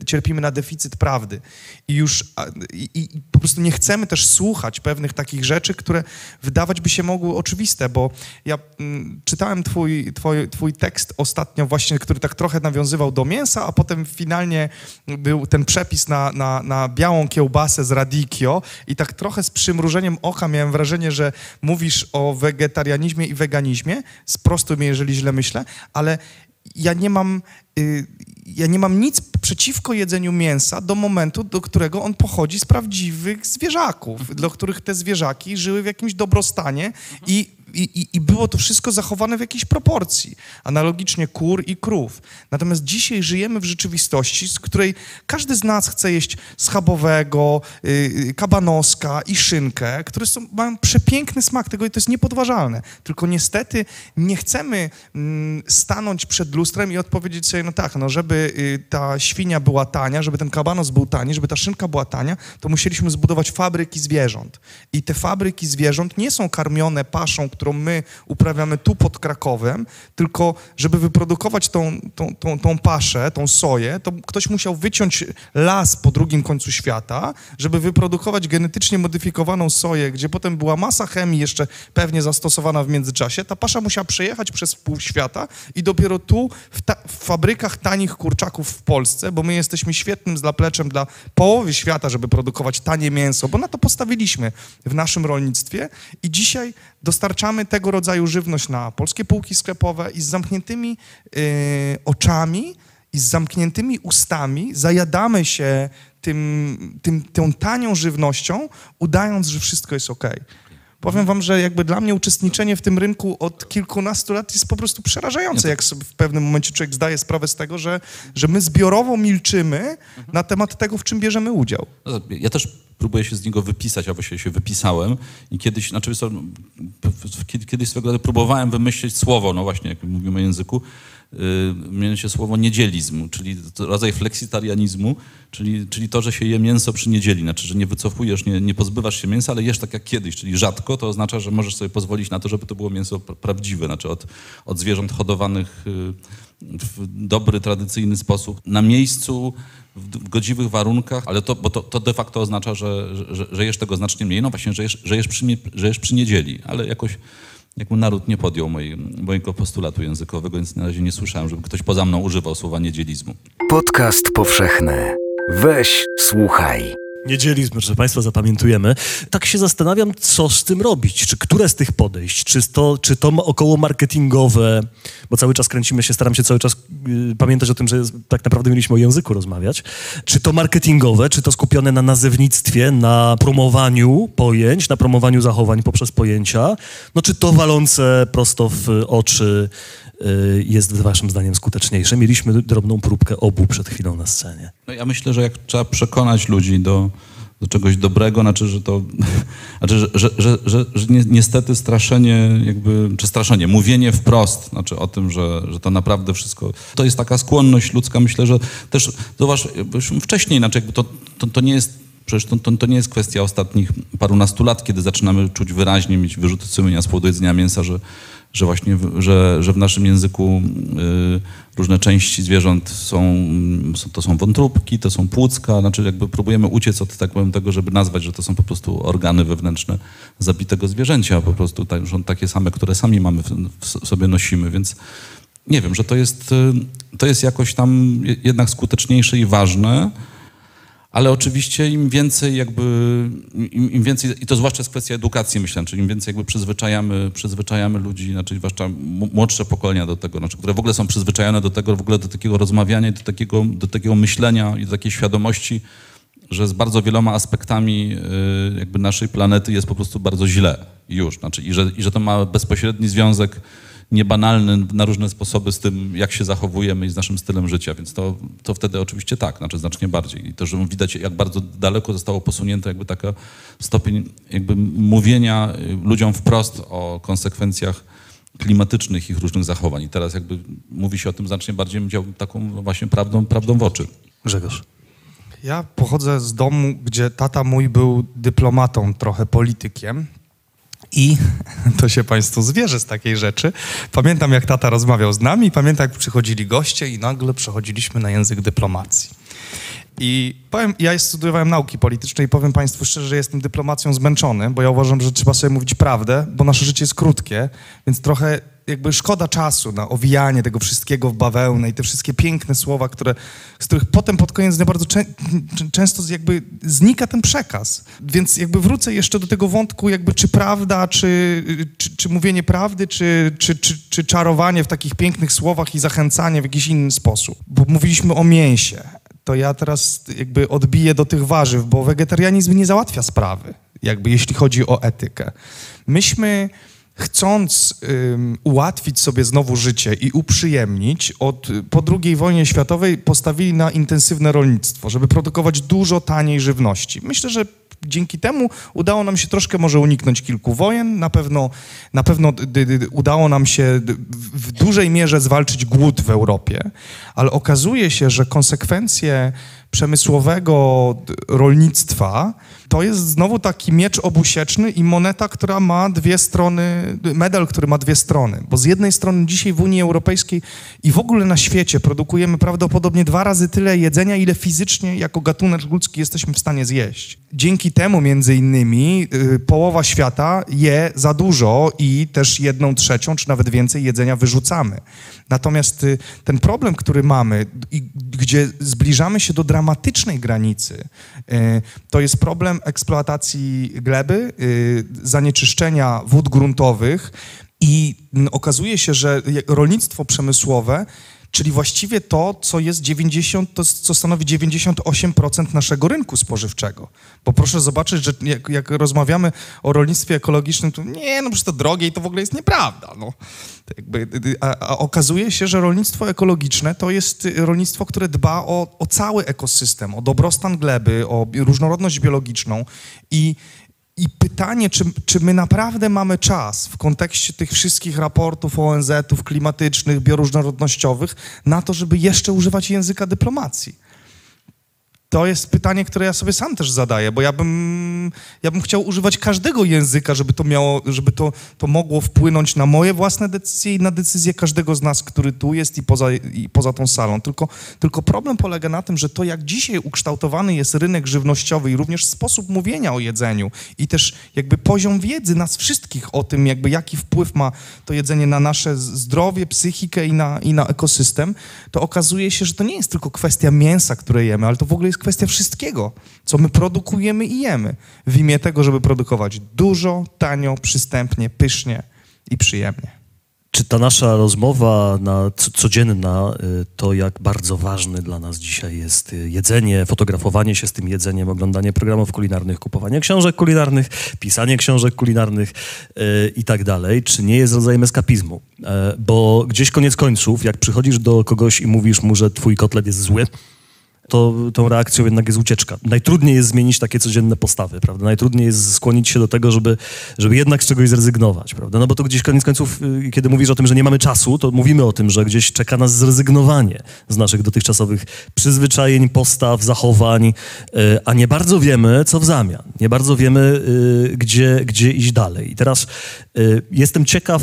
[SPEAKER 2] y, cierpimy na deficyt prawdy. I już i, i po prostu nie chcemy też słuchać pewnych takich rzeczy, które wydawać by się mogły oczywiste, bo ja mm, czytałem twój, twój, twój tekst ostatnio właśnie, który tak trochę nawiązywał do mięsa, a potem finalnie był ten przepis na, na, na białą kiełbasę z radicchio i tak trochę z przymrużeniem oka miałem wrażenie, że mówisz o wegetarianizmie i weganizmie, sprostuj mnie, jeżeli źle myślę, ale ja nie mam, y, ja nie mam nic przeciwko jedzeniu mięsa do momentu, do którego on pochodzi z prawdziwych zwierzaków, do których te zwierzaki żyły w jakimś dobrostanie i i, i, I było to wszystko zachowane w jakiejś proporcji. Analogicznie kur i krów. Natomiast dzisiaj żyjemy w rzeczywistości, z której każdy z nas chce jeść schabowego, yy, kabanoska i szynkę, które są, mają przepiękny smak, tego to jest niepodważalne. Tylko niestety nie chcemy mm, stanąć przed lustrem i odpowiedzieć sobie, no tak, no żeby y, ta świnia była tania, żeby ten kabanos był tani, żeby ta szynka była tania, to musieliśmy zbudować fabryki zwierząt. I te fabryki zwierząt nie są karmione paszą, którą my uprawiamy tu pod Krakowem, tylko żeby wyprodukować tą, tą, tą, tą paszę, tą soję, to ktoś musiał wyciąć las po drugim końcu świata, żeby wyprodukować genetycznie modyfikowaną soję, gdzie potem była masa chemii jeszcze pewnie zastosowana w międzyczasie. Ta pasza musiała przejechać przez pół świata i dopiero tu w, ta, w fabrykach tanich kurczaków w Polsce, bo my jesteśmy świetnym zapleczem dla połowy świata, żeby produkować tanie mięso, bo na to postawiliśmy w naszym rolnictwie i dzisiaj dostarczamy tego rodzaju żywność na polskie półki sklepowe i z zamkniętymi yy, oczami i z zamkniętymi ustami zajadamy się tym, tym, tą tanią żywnością, udając, że wszystko jest ok. Powiem wam, że jakby dla mnie uczestniczenie w tym rynku od kilkunastu lat jest po prostu przerażające, jak sobie w pewnym momencie człowiek zdaje sprawę z tego, że, że my zbiorowo milczymy na temat tego, w czym bierzemy udział.
[SPEAKER 3] No, Ja też próbuję się z niego wypisać, a właściwie się wypisałem. I kiedyś, znaczy so, kiedyś swego próbowałem wymyślić słowo, no właśnie, jak mówimy o języku, mianowicie słowo niedzielizm, czyli rodzaj fleksitarianizmu, czyli, czyli to, że się je mięso przy niedzieli, znaczy, że nie wycofujesz, nie, nie pozbywasz się mięsa, ale jesz tak jak kiedyś, czyli rzadko, to oznacza, że możesz sobie pozwolić na to, żeby to było mięso prawdziwe, znaczy od, od zwierząt hodowanych yy, w dobry, tradycyjny sposób, na miejscu, w godziwych warunkach, ale to, bo to, to de facto oznacza, że, że, że jesz tego znacznie mniej. No właśnie, że jesz, że jesz, przy, że jesz przy niedzieli, ale jakoś jakby naród nie podjął mojej, mojego postulatu językowego, więc na razie nie słyszałem, żeby ktoś poza mną używał słowa niedzielizmu.
[SPEAKER 4] Podcast powszechny. Weź, słuchaj.
[SPEAKER 1] Niedzielizm, proszę Państwa, zapamiętujemy. Tak się zastanawiam, co z tym robić. Czy które z tych podejść, czy to, czy to około marketingowe, bo cały czas kręcimy się, staram się cały czas y, pamiętać o tym, że tak naprawdę mieliśmy o języku rozmawiać. Czy to marketingowe, czy to skupione na nazewnictwie, na promowaniu pojęć, na promowaniu zachowań poprzez pojęcia, no czy to walące prosto w oczy jest waszym zdaniem skuteczniejsze? Mieliśmy drobną próbkę obu przed chwilą na scenie.
[SPEAKER 3] No ja myślę, że jak trzeba przekonać ludzi do, do czegoś dobrego, znaczy, że to, znaczy, że, że, że, że, że ni- niestety straszenie jakby, czy straszenie, mówienie wprost, znaczy o tym, że, że to naprawdę wszystko, to jest taka skłonność ludzka, myślę, że też, jakbyśmy wcześniej, znaczy jakby to, to, to nie jest Przecież to, to, to nie jest kwestia ostatnich parunastu lat, kiedy zaczynamy czuć wyraźnie, mieć wyrzuty sumienia z powodu jedzenia mięsa, że, że właśnie, w, że, że w naszym języku y, różne części zwierząt są, są, to są wątróbki, to są płucka, znaczy jakby próbujemy uciec od tak powiem, tego, żeby nazwać, że to są po prostu organy wewnętrzne zabitego zwierzęcia, po prostu tak, takie same, które sami mamy, w, w sobie nosimy, więc nie wiem, że to jest, y, to jest jakoś tam je- jednak skuteczniejsze i ważne, ale oczywiście im więcej jakby, im, im więcej, i to zwłaszcza jest kwestia edukacji myślę, czyli im więcej jakby przyzwyczajamy, przyzwyczajamy ludzi, znaczy zwłaszcza młodsze pokolenia do tego, znaczy, które w ogóle są przyzwyczajone do tego, w ogóle do takiego rozmawiania, do takiego, do takiego myślenia i do takiej świadomości, że z bardzo wieloma aspektami y, jakby naszej planety jest po prostu bardzo źle już, znaczy i że, i że to ma bezpośredni związek niebanalny na różne sposoby z tym, jak się zachowujemy i z naszym stylem życia, więc to, to wtedy oczywiście tak, znaczy znacznie bardziej. I to, że widać, jak bardzo daleko zostało posunięte jakby taka stopień jakby mówienia y, ludziom wprost o konsekwencjach klimatycznych ich różnych zachowań. I teraz jakby mówi się o tym znacznie bardziej, bym powiedział, taką właśnie prawdą, prawdą w oczy.
[SPEAKER 1] Grzegorz.
[SPEAKER 2] Ja pochodzę z domu, gdzie tata mój był dyplomatą, trochę politykiem. I to się Państwu zwierzę z takiej rzeczy. Pamiętam, jak tata rozmawiał z nami, pamiętam, jak przychodzili goście i nagle przechodziliśmy na język dyplomacji. I powiem, ja studiowałem nauki polityczne i powiem Państwu szczerze, że jestem dyplomacją zmęczony, bo ja uważam, że trzeba sobie mówić prawdę, bo nasze życie jest krótkie, więc trochę jakby szkoda czasu na owijanie tego wszystkiego w bawełnę i te wszystkie piękne słowa, które, z których potem pod koniec dnia bardzo czę, czę- często jakby znika ten przekaz. Więc jakby wrócę jeszcze do tego wątku jakby czy prawda, czy, czy, czy mówienie prawdy, czy, czy, czy, czy czarowanie w takich pięknych słowach i zachęcanie w jakiś inny sposób. Bo mówiliśmy o mięsie. To ja teraz jakby odbiję do tych warzyw, bo wegetarianizm nie załatwia sprawy, jakby jeśli chodzi o etykę. Myśmy chcąc ym, ułatwić sobie znowu życie i uprzyjemnić, od, po II wojnie światowej postawili na intensywne rolnictwo, żeby produkować dużo taniej żywności. Myślę, że dzięki temu udało nam się troszkę może uniknąć kilku wojen, na pewno, na pewno udało nam się w, dużej mierze zwalczyć głód w Europie, ale okazuje się, że konsekwencje przemysłowego rolnictwa to jest znowu taki miecz obusieczny i moneta, która ma dwie strony, medal, który ma dwie strony. Bo z jednej strony dzisiaj w Unii Europejskiej i w ogóle na świecie produkujemy prawdopodobnie dwa razy tyle jedzenia, ile fizycznie jako gatunek ludzki jesteśmy w stanie zjeść. Dzięki temu między innymi y, połowa świata je za dużo i też jedną trzecią, czy nawet więcej jedzenia wyrzucamy. Natomiast y, ten problem, który mamy i gdzie zbliżamy się do dramatycznej granicy, y, to jest problem eksploatacji gleby, y, zanieczyszczenia wód gruntowych i okazuje się, że rolnictwo przemysłowe czyli właściwie to, co jest 90, to, co stanowi 98% naszego rynku spożywczego. Bo proszę zobaczyć, że jak, jak rozmawiamy o rolnictwie ekologicznym, to nie, no przecież to drogie i to w ogóle jest nieprawda. No. Jakby, a, a okazuje się, że rolnictwo ekologiczne to jest rolnictwo, które dba o, o cały ekosystem, o dobrostan gleby, o różnorodność biologiczną i i pytanie, czy, czy my naprawdę mamy czas w kontekście tych wszystkich raportów ONZ-ów klimatycznych, bioróżnorodnościowych na to, żeby jeszcze używać języka dyplomacji. To jest pytanie, które ja sobie sam też zadaję, bo ja bym, ja bym chciał używać każdego języka, żeby to miało, żeby to, to mogło wpłynąć na moje własne decyzje i na decyzje każdego z nas, który tu jest i poza, i poza tą salą. Tylko, tylko problem polega na tym, że to jak dzisiaj ukształtowany jest rynek żywnościowy i również sposób mówienia o jedzeniu i też jakby poziom wiedzy nas wszystkich o tym, jakby jaki wpływ ma to jedzenie na nasze zdrowie, psychikę i na, i na ekosystem, to okazuje się, że to nie jest tylko kwestia mięsa, które jemy, ale to w ogóle jest kwestia wszystkiego, co my produkujemy i jemy, w imię tego, żeby produkować dużo, tanio, przystępnie, pysznie i przyjemnie.
[SPEAKER 1] Czy ta nasza rozmowa na codzienna, y, to jak bardzo ważny dla nas dzisiaj jest y, jedzenie, fotografowanie się z tym jedzeniem, oglądanie programów kulinarnych, kupowanie książek kulinarnych, pisanie książek kulinarnych yy, i tak dalej, czy nie jest rodzajem eskapizmu? Yy, bo gdzieś koniec końców, jak przychodzisz do kogoś i mówisz mu, że twój kotlet jest zły, to tą reakcją jednak jest ucieczka. Najtrudniej jest zmienić takie codzienne postawy, prawda? Najtrudniej jest skłonić się do tego, żeby, żeby jednak z czegoś zrezygnować, prawda? No bo to gdzieś koniec końców, y, kiedy mówisz o tym, że nie mamy czasu, to mówimy o tym, że gdzieś czeka nas zrezygnowanie z naszych dotychczasowych przyzwyczajeń, postaw, zachowań, y, a nie bardzo wiemy, co w zamian. Nie bardzo wiemy, y, gdzie, gdzie iść dalej. I teraz jestem ciekaw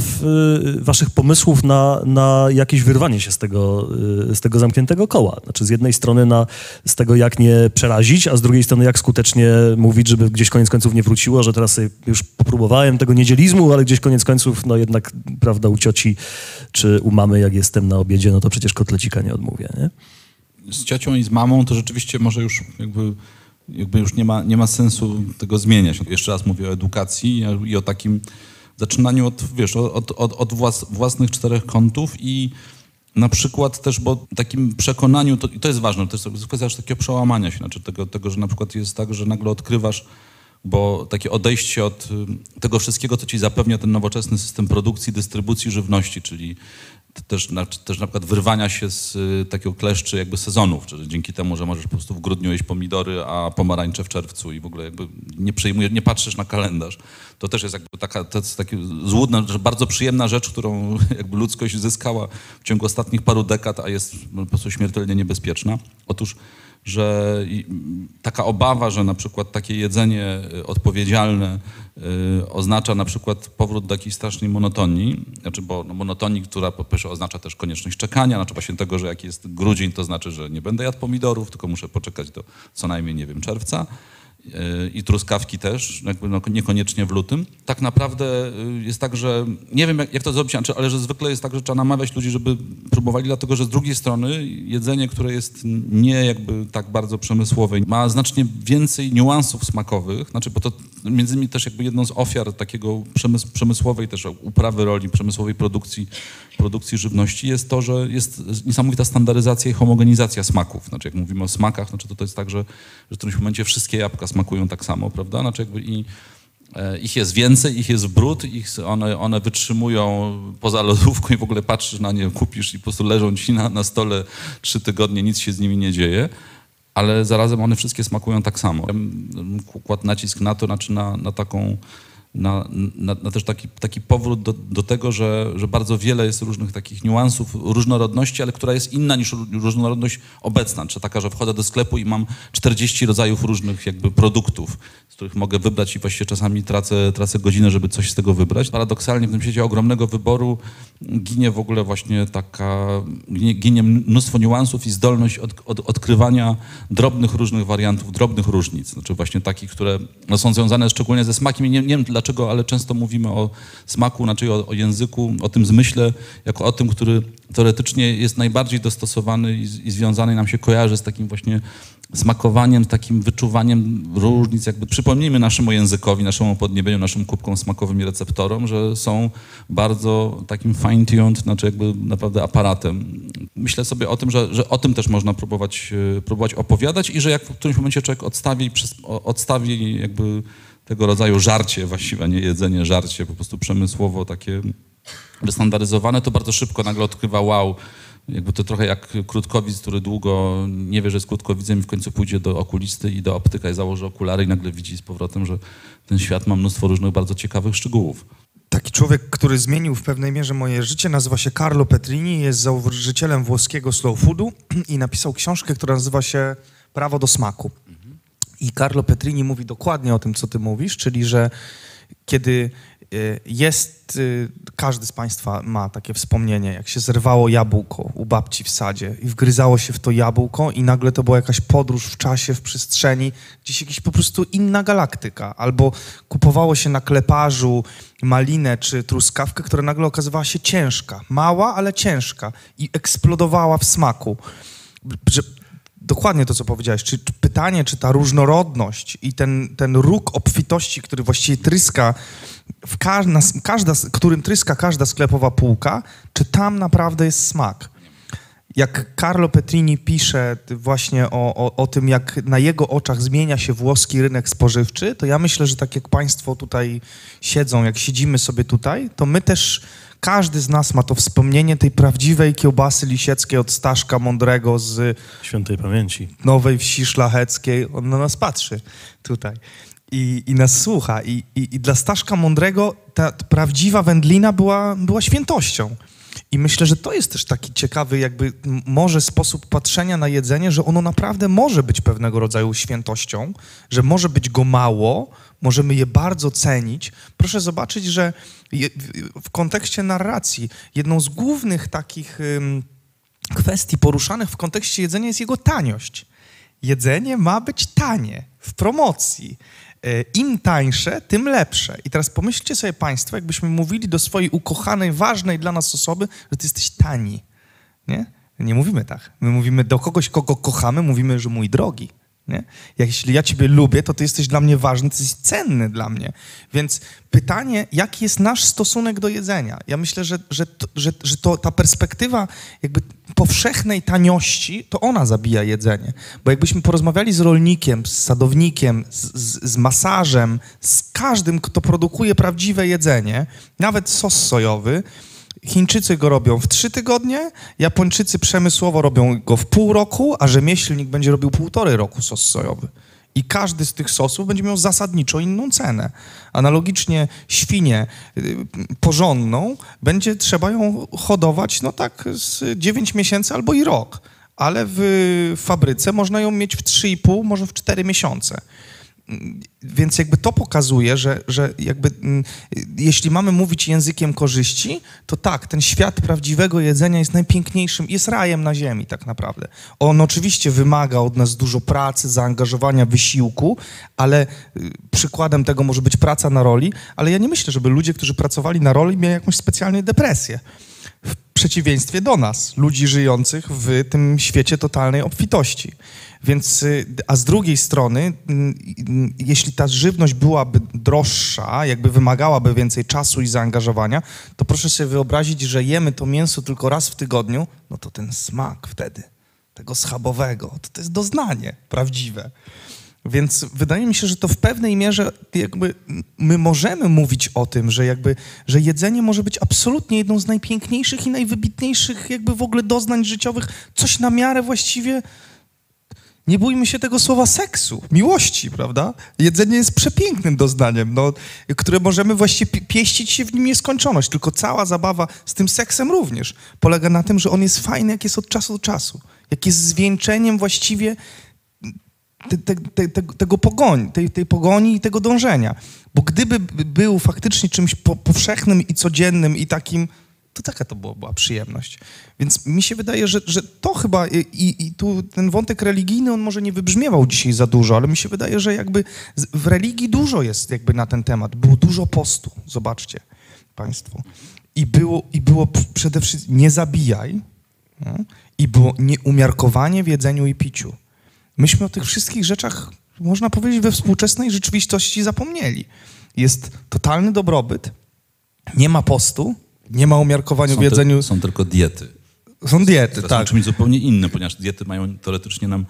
[SPEAKER 1] waszych pomysłów na, na jakieś wyrwanie się z tego, z tego zamkniętego koła. Znaczy z jednej strony na z tego, jak nie przerazić, a z drugiej strony, jak skutecznie mówić, żeby gdzieś koniec końców nie wróciło, że teraz już popróbowałem tego niedzielizmu, ale gdzieś koniec końców, no jednak, prawda, u cioci czy u mamy, jak jestem na obiedzie, no to przecież kotlecika nie odmówię, nie?
[SPEAKER 3] Z ciocią i z mamą to rzeczywiście może już jakby jakby już nie ma, nie ma sensu tego zmieniać. Jeszcze raz mówię o edukacji i o takim zaczynaniu od, wiesz, od, od, od własnych czterech kątów i na przykład też, bo takim przekonaniu, to, i to jest ważne, to jest kwestia takiego przełamania się, znaczy tego, tego, że na przykład jest tak, że nagle odkrywasz, bo takie odejście od y, tego wszystkiego, co ci zapewnia ten nowoczesny system produkcji, dystrybucji żywności, czyli też na, też na przykład wyrwania się z y, takiego kleszczy jakby sezonów, czyli dzięki temu, że możesz po prostu w grudniu jeść pomidory, a pomarańcze w czerwcu i w ogóle jakby nie przejmujesz, nie patrzysz na kalendarz. To też jest jakby taka, to jest taki złudna, bardzo przyjemna rzecz, którą jakby ludzkość zyskała w ciągu ostatnich paru dekad, a jest po prostu śmiertelnie niebezpieczna. Otóż że taka obawa, że na przykład takie jedzenie y, odpowiedzialne y, oznacza na przykład powrót do jakiejś strasznej monotonii, znaczy bo no, monotonii, która po pierwsze oznacza też konieczność czekania, znaczy właśnie tego, że jak jest grudzień, to znaczy, że nie będę jadł pomidorów, tylko muszę poczekać do co najmniej, nie wiem, czerwca i truskawki też, jakby no niekoniecznie w lutym. Tak naprawdę y, jest tak, że nie wiem jak, jak to zrobić, znaczy, ale że zwykle jest tak, że trzeba namawiać ludzi, żeby próbowali, dlatego że z drugiej strony jedzenie, które jest nie jakby tak bardzo przemysłowe, ma znacznie więcej niuansów smakowych, znaczy bo to między innymi też jakby jedną z ofiar takiego przemys przemysłowej też uprawy roli, przemysłowej produkcji, produkcji żywności jest to, że jest niesamowita standaryzacja i homogenizacja smaków. Znaczy jak mówimy o smakach, znaczy to, to jest tak, że, że w którymś momencie wszystkie jabłka smakują tak samo, prawda? Znaczy jakby i e, ich jest więcej, ich jest brud, ich, one, one wytrzymują poza lodówką i w ogóle patrzysz na nie, kupisz i po prostu leżą ci na, na stole trzy tygodnie, nic się z nimi nie dzieje, ale zarazem one wszystkie smakują tak samo. Kładł nacisk na to, znaczy na, na taką na, na, na, też taki, taki powrót do, do tego, że, że bardzo wiele jest różnych takich niuansów, różnorodności, ale która jest inna niż różnorodność obecna, czy taka, że wchodzę do sklepu i mam 40 rodzajów różnych jakby produktów, z których mogę wybrać i właściwie czasami tracę, tracę godzinę, żeby coś z tego wybrać. Paradoksalnie w tym świecie ogromnego wyboru ginie w ogóle właśnie taka, ginie, ginie mnóstwo niuansów i zdolność od, od, odkrywania drobnych różnych wariantów, drobnych różnic, znaczy właśnie takich, które no, są związane szczególnie ze smakiem. Nie, nie wiem dlaczego, ale często mówimy o smaku, znaczy o, o języku, o tym zmyśle, jako o tym, który teoretycznie jest najbardziej dostosowany i, i związany nam się kojarzy z takim właśnie smakowaniem, takim wyczuwaniem różnic, jakby przypomnijmy naszemu językowi, naszemu podniebieniu, naszym kubkom smakowym i receptorom, że są bardzo takim fine-tuned, znaczy jakby naprawdę aparatem. Myślę sobie o tym, że, że o tym też można próbować, e, próbować opowiadać i że jak w którymś momencie człowiek odstawi, odstawi jakby tego rodzaju żarcie właściwie, nie jedzenie, żarcie, po prostu przemysłowo takie wystandaryzowane, to bardzo szybko nagle odkrywa wow, jakby to trochę jak krótkowidz, który długo nie wie, że jest krótkowidzem i w końcu pójdzie do okulisty i do optyka i założy okulary i nagle widzi z powrotem, że ten świat ma mnóstwo różnych bardzo ciekawych szczegółów.
[SPEAKER 2] Taki człowiek, który zmienił w pewnej mierze moje życie, nazywa się Carlo Petrini, jest założycielem włoskiego slow foodu i napisał książkę, która nazywa się Prawo do smaku. I Carlo Petrini mówi dokładnie o tym, co ty mówisz, czyli że kiedy y, jest, y, każdy z Państwa ma takie wspomnienie, jak się zerwało jabłko u babci w sadzie i wgryzało się w to jabłko i nagle to była jakaś podróż w czasie, w przestrzeni, gdzieś jakaś po prostu inna galaktyka. Albo kupowało się na kleparzu malinę czy truskawkę, która nagle okazywała się ciężka. Mała, ale ciężka i eksplodowała w smaku. Że dokładnie to, co powiedziałeś. Czy, czy, pytanie, czy ta różnorodność i ten, ten róg obfitości, który właściwie tryska, w każda, każda, którym tryska każda sklepowa półka, czy tam naprawdę jest smak? Jak Carlo Petrini pisze właśnie o, o, o tym, jak na jego oczach zmienia się włoski rynek spożywczy, to ja myślę, że tak jak Państwo tutaj siedzą, jak siedzimy sobie tutaj, to my też każdy z nas ma to wspomnienie tej prawdziwej kiełbasy lisieckiej od Staszka Mądrego z
[SPEAKER 1] świętej pamięci.
[SPEAKER 2] Nowej Wsi Szlacheckiej. On na nas patrzy tutaj i, i nas słucha. I, i, I, dla Staszka Mądrego ta, prawdziwa wędlina była, była świętością. I myślę, że to jest też taki ciekawy, jakby może sposób patrzenia na jedzenie, że ono naprawdę może być pewnego rodzaju świętością, że może być go mało, możemy je bardzo cenić. Proszę zobaczyć, że w kontekście narracji jedną z głównych takich kwestii poruszanych w kontekście jedzenia jest jego taniość. Jedzenie ma być tanie, w promocji. E, Im tańsze, tym lepsze. I teraz pomyślcie sobie Państwo, jakbyśmy mówili do swojej ukochanej, ważnej dla nas osoby, że ty jesteś tani. Nie? Nie mówimy tak. My mówimy do kogoś, kogo kochamy, mówimy, że mój drogi. Nie? Jeśli ja ciebie lubię, to ty jesteś dla mnie ważny, ty jesteś cenny dla mnie. Więc pytanie, jaki jest nasz stosunek do jedzenia? Ja myślę, że, że, to, że, że to, ta perspektywa jakby powszechnej taniości, to ona zabija jedzenie. Bo jakbyśmy porozmawiali z rolnikiem, z sadownikiem, z, z, z masażem, z każdym, kto produkuje prawdziwe jedzenie, nawet sos sojowy, Chińczycy go robią w trzy tygodnie, Japończycy przemysłowo robią go w pół roku, a rzemieślnik będzie robił półtorej roku sos sojowy. I każdy z tych sosów będzie miał zasadniczo inną cenę. Analogicznie świnię y, porządną będzie trzeba ją hodować no tak z 9 miesięcy albo i rok. Ale w fabryce można ją mieć w 3,5, może w 4 miesiące. Więc jakby to pokazuje, że, że jakby mm, jeśli mamy mówić językiem korzyści, to tak, ten świat prawdziwego jedzenia jest najpiękniejszym, jest rajem na ziemi tak naprawdę. On oczywiście wymaga od nas dużo pracy, zaangażowania, wysiłku, ale y, przykładem tego może być praca na roli, ale ja nie myślę, żeby ludzie, którzy pracowali na roli, mieli jakąś specjalną depresję. W przeciwieństwie do nas, ludzi żyjących w tym świecie totalnej obfitości. Więc, y, a z drugiej strony, jeśli ta żywność byłaby droższa, jakby wymagałaby więcej czasu i zaangażowania, to proszę sobie wyobrazić, że jemy to mięso tylko raz w tygodniu, no to ten smak wtedy, tego schabowego, to, to jest doznanie prawdziwe. Więc wydaje mi się, że to w pewnej mierze jakby my możemy mówić o tym, że jakby, że jedzenie może być absolutnie jedną z najpiękniejszych i najwybitniejszych jakby w ogóle doznań życiowych, coś na miarę właściwie nie bójmy się tego słowa seksu, miłości, prawda? Jedzenie jest przepięknym doznaniem, no, które możemy właściwie pieścić się w nim nieskończoność, tylko cała zabawa z tym seksem również polega na tym, że on jest fajny, jak jest od czasu do czasu, jak jest zwieńczeniem właściwie te, te, te, tego pogoni, tej, tej pogoni i tego dążenia. Bo gdyby był faktycznie czymś po, powszechnym i codziennym i takim to taka to była, była przyjemność. Więc mi się wydaje, że, że to chyba i, i tu ten wątek religijny, on może nie wybrzmiewał dzisiaj za dużo, ale mi się wydaje, że jakby w religii dużo jest jakby na ten temat. Było dużo postu, zobaczcie państwo. I było, i było przede wszystkim nie zabijaj no? i było nieumiarkowanie w jedzeniu i piciu. Myśmy o tych wszystkich rzeczach, można powiedzieć, we współczesnej rzeczywistości zapomnieli. Jest totalny dobrobyt, nie ma postu, nie ma umiarkowania w jedzeniu,
[SPEAKER 3] są tylko diety.
[SPEAKER 2] są diety,
[SPEAKER 3] Teraz
[SPEAKER 2] tak.
[SPEAKER 3] są czymś zupełnie innym, ponieważ diety mają teoretycznie nam...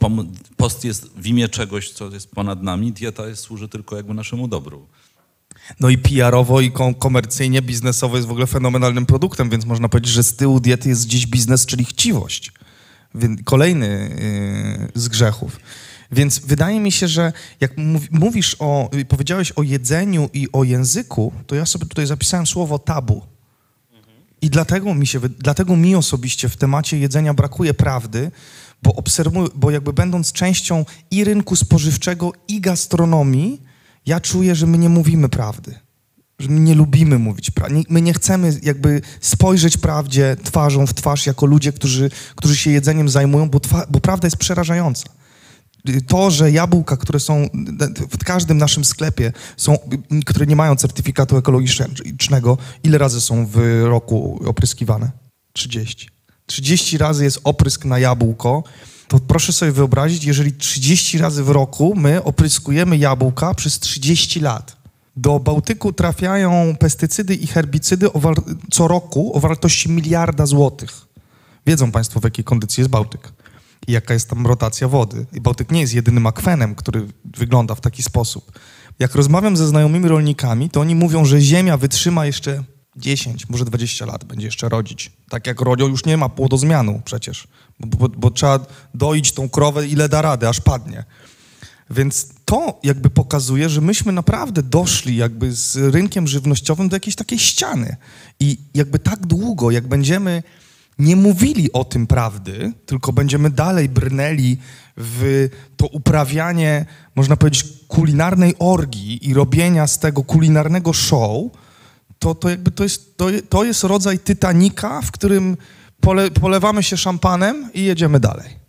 [SPEAKER 3] pom- Post jest w imię czegoś, co jest ponad nami, dieta jest, służy tylko jakby naszemu dobru.
[SPEAKER 2] No i PR-owo i kom- komercyjnie, biznesowo jest w ogóle fenomenalnym produktem, więc można powiedzieć, że z tyłu diety jest gdzieś biznes, czyli chciwość. Kolejny yy, z grzechów. Więc wydaje mi się, że jak mów, mówisz o, y, powiedziałeś o jedzeniu i o języku, to ja sobie tutaj zapisałem słowo tabu. I dlatego mi, się, dlatego mi osobiście w temacie jedzenia brakuje prawdy, bo obserwuję, bo jakby będąc częścią i rynku spożywczego, i gastronomii, ja czuję, że my nie mówimy prawdy. Że my nie lubimy mówić prawdy. My nie chcemy jakby spojrzeć prawdzie twarzą w twarz jako ludzie, którzy, którzy się jedzeniem zajmują, bo, bo prawda jest przerażająca. To, że jabłka, które są w każdym naszym sklepie, są, które nie mają certyfikatu ekologicznego, ile razy są w roku opryskiwane? 30. 30 razy jest oprysk na jabłko. To proszę sobie wyobrazić, jeżeli 30 razy w roku my opryskujemy jabłka przez 30 lat. Do Bałtyku trafiają pestycydy i herbicydy co roku o wartości miliarda złotych. Wiedzą Państwo, w jakiej kondycji jest Bałtyk i jaka jest tam rotacja wody. I Bałtyk nie jest jedynym akwenem, który wygląda w taki sposób. Jak rozmawiam ze znajomymi rolnikami, to oni mówią, że ziemia wytrzyma jeszcze 10, może 20 lat, będzie jeszcze rodzić. Tak jak rodzią, już nie ma płodozmianu przecież, bo, bo, bo trzeba doić tą krowę, ile da rady, aż padnie. Więc to jakby pokazuje, że myśmy naprawdę doszli jakby z rynkiem żywnościowym do jakiejś takiej ściany. I jakby tak długo, jak będziemy nie mówili o tym prawdy, tylko będziemy dalej brnęli w to uprawianie, można powiedzieć, kulinarnej orgii i robienia z tego kulinarnego show, to, to jakby to jest, to, to jest rodzaj Titanika, w którym pole, polewamy się szampanem i jedziemy dalej.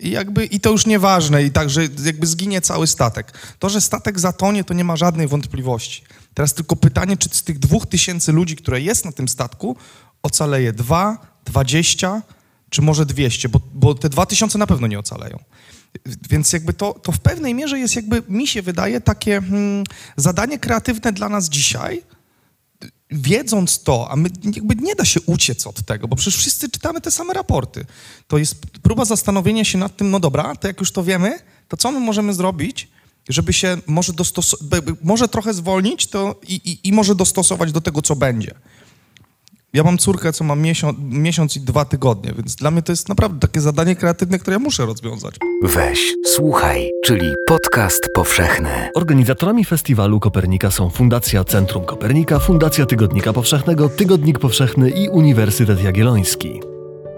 [SPEAKER 2] I, jakby, I to już nieważne, i tak, że jakby zginie cały statek. To, że statek zatonie, to nie ma żadnej wątpliwości. Teraz tylko pytanie, czy z tych dwóch tysięcy ludzi, które jest na tym statku, ocaleje dwa, dwadzieścia, czy może dwieście, bo, bo te dwa tysiące na pewno nie ocaleją. Więc jakby to, to w pewnej mierze jest jakby, mi się wydaje, takie hmm, zadanie kreatywne dla nas dzisiaj, wiedząc to, a my jakby nie da się uciec od tego, bo przecież wszyscy czytamy te same raporty. To jest próba zastanowienia się nad tym, no dobra, to jak już to wiemy, to co my możemy zrobić, żeby się może, dostos- może trochę zwolnić to i, i, i może dostosować do tego, co będzie. Ja mam córkę, co ma miesiąc, miesiąc i dwa tygodnie, więc dla mnie to jest naprawdę takie zadanie kreatywne, które ja muszę rozwiązać.
[SPEAKER 4] Weź, słuchaj, czyli podcast powszechny.
[SPEAKER 6] Organizatorami festiwalu Kopernika są Fundacja Centrum Kopernika, Fundacja Tygodnika Powszechnego, Tygodnik Powszechny i Uniwersytet Jagielloński.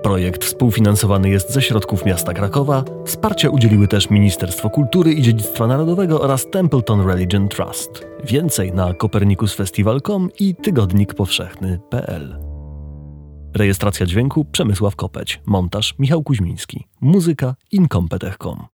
[SPEAKER 6] Projekt współfinansowany jest ze środków miasta Krakowa. Wsparcia udzieliły też Ministerstwo Kultury i Dziedzictwa Narodowego oraz Templeton Religion Trust. Więcej na kopernikusfestival.com i tygodnikpowszechny.pl. Rejestracja dźwięku Przemysław Kopeć. Montaż Michał Kuźmiński. Muzyka Incompetech.com.